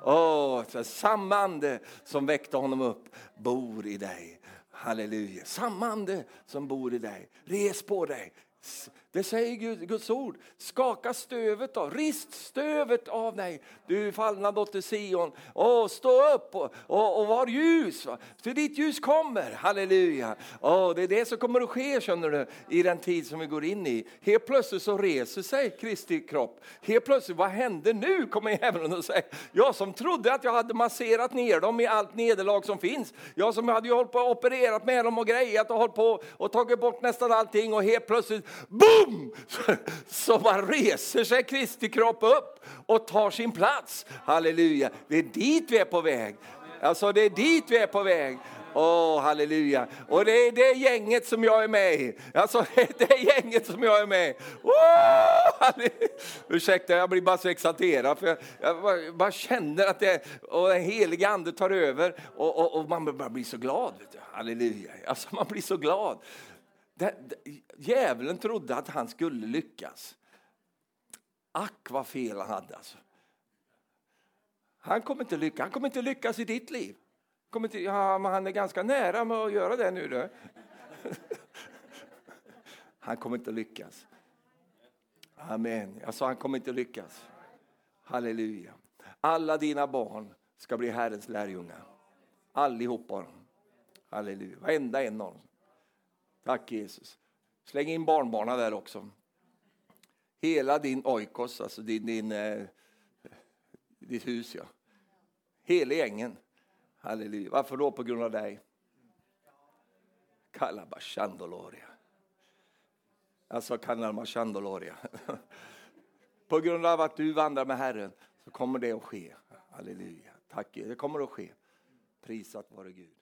Oh, samma ande som väckte honom upp bor i dig. Halleluja. Samma ande som bor i dig. Res på dig. Det säger Guds ord. Skaka stövet av, rist stövet av dig, du fallna dotter Sion. Åh, stå upp och, och, och var ljus, va? för ditt ljus kommer. Halleluja. Åh, det är det som kommer att ske känner du, i den tid som vi går in i. Helt plötsligt så reser sig Kristi kropp. Helt plötsligt, vad hände nu? kommer djävulen och säger. Jag som trodde att jag hade masserat ner dem i allt nederlag som finns. Jag som hade hållit på och opererat med dem och grejat och hållit på och tagit bort nästan allting och helt plötsligt, boom! Boom! Så man reser sig Kristi kropp upp och tar sin plats. Halleluja! Det är dit vi är på väg. Alltså det är dit vi är på väg. Åh, oh, halleluja. Och det är det gänget som jag är med i. Alltså det är det gänget som jag är med i. Oh, Ursäkta, jag blir bara så exalterad. För jag, jag bara bara, känner att det, och den helige ande tar över och, och, och man bara blir så glad. Vet du. Halleluja. Alltså man blir så glad. Djävulen trodde att han skulle lyckas. Ack vad fel han hade alltså. Han kommer inte lyckas, han kommer inte lyckas i ditt liv. Kommer inte, ja, men han är ganska nära med att göra det nu. Då. Han kommer inte lyckas. Amen. Jag sa han kommer inte lyckas. Halleluja. Alla dina barn ska bli Herrens lärjungar. Allihopa. Halleluja. Varenda en av dem. Tack Jesus. Släng in barnbarna där också. Hela din oikos, alltså din, din, eh, ditt hus. Ja. Hela gängen. Halleluja. Varför då? På grund av dig. Kalabashandoloria. Alltså Kalabashandoloria. På grund av att du vandrar med Herren så kommer det att ske. Halleluja. Tack, det kommer att ske. Prisat vare Gud.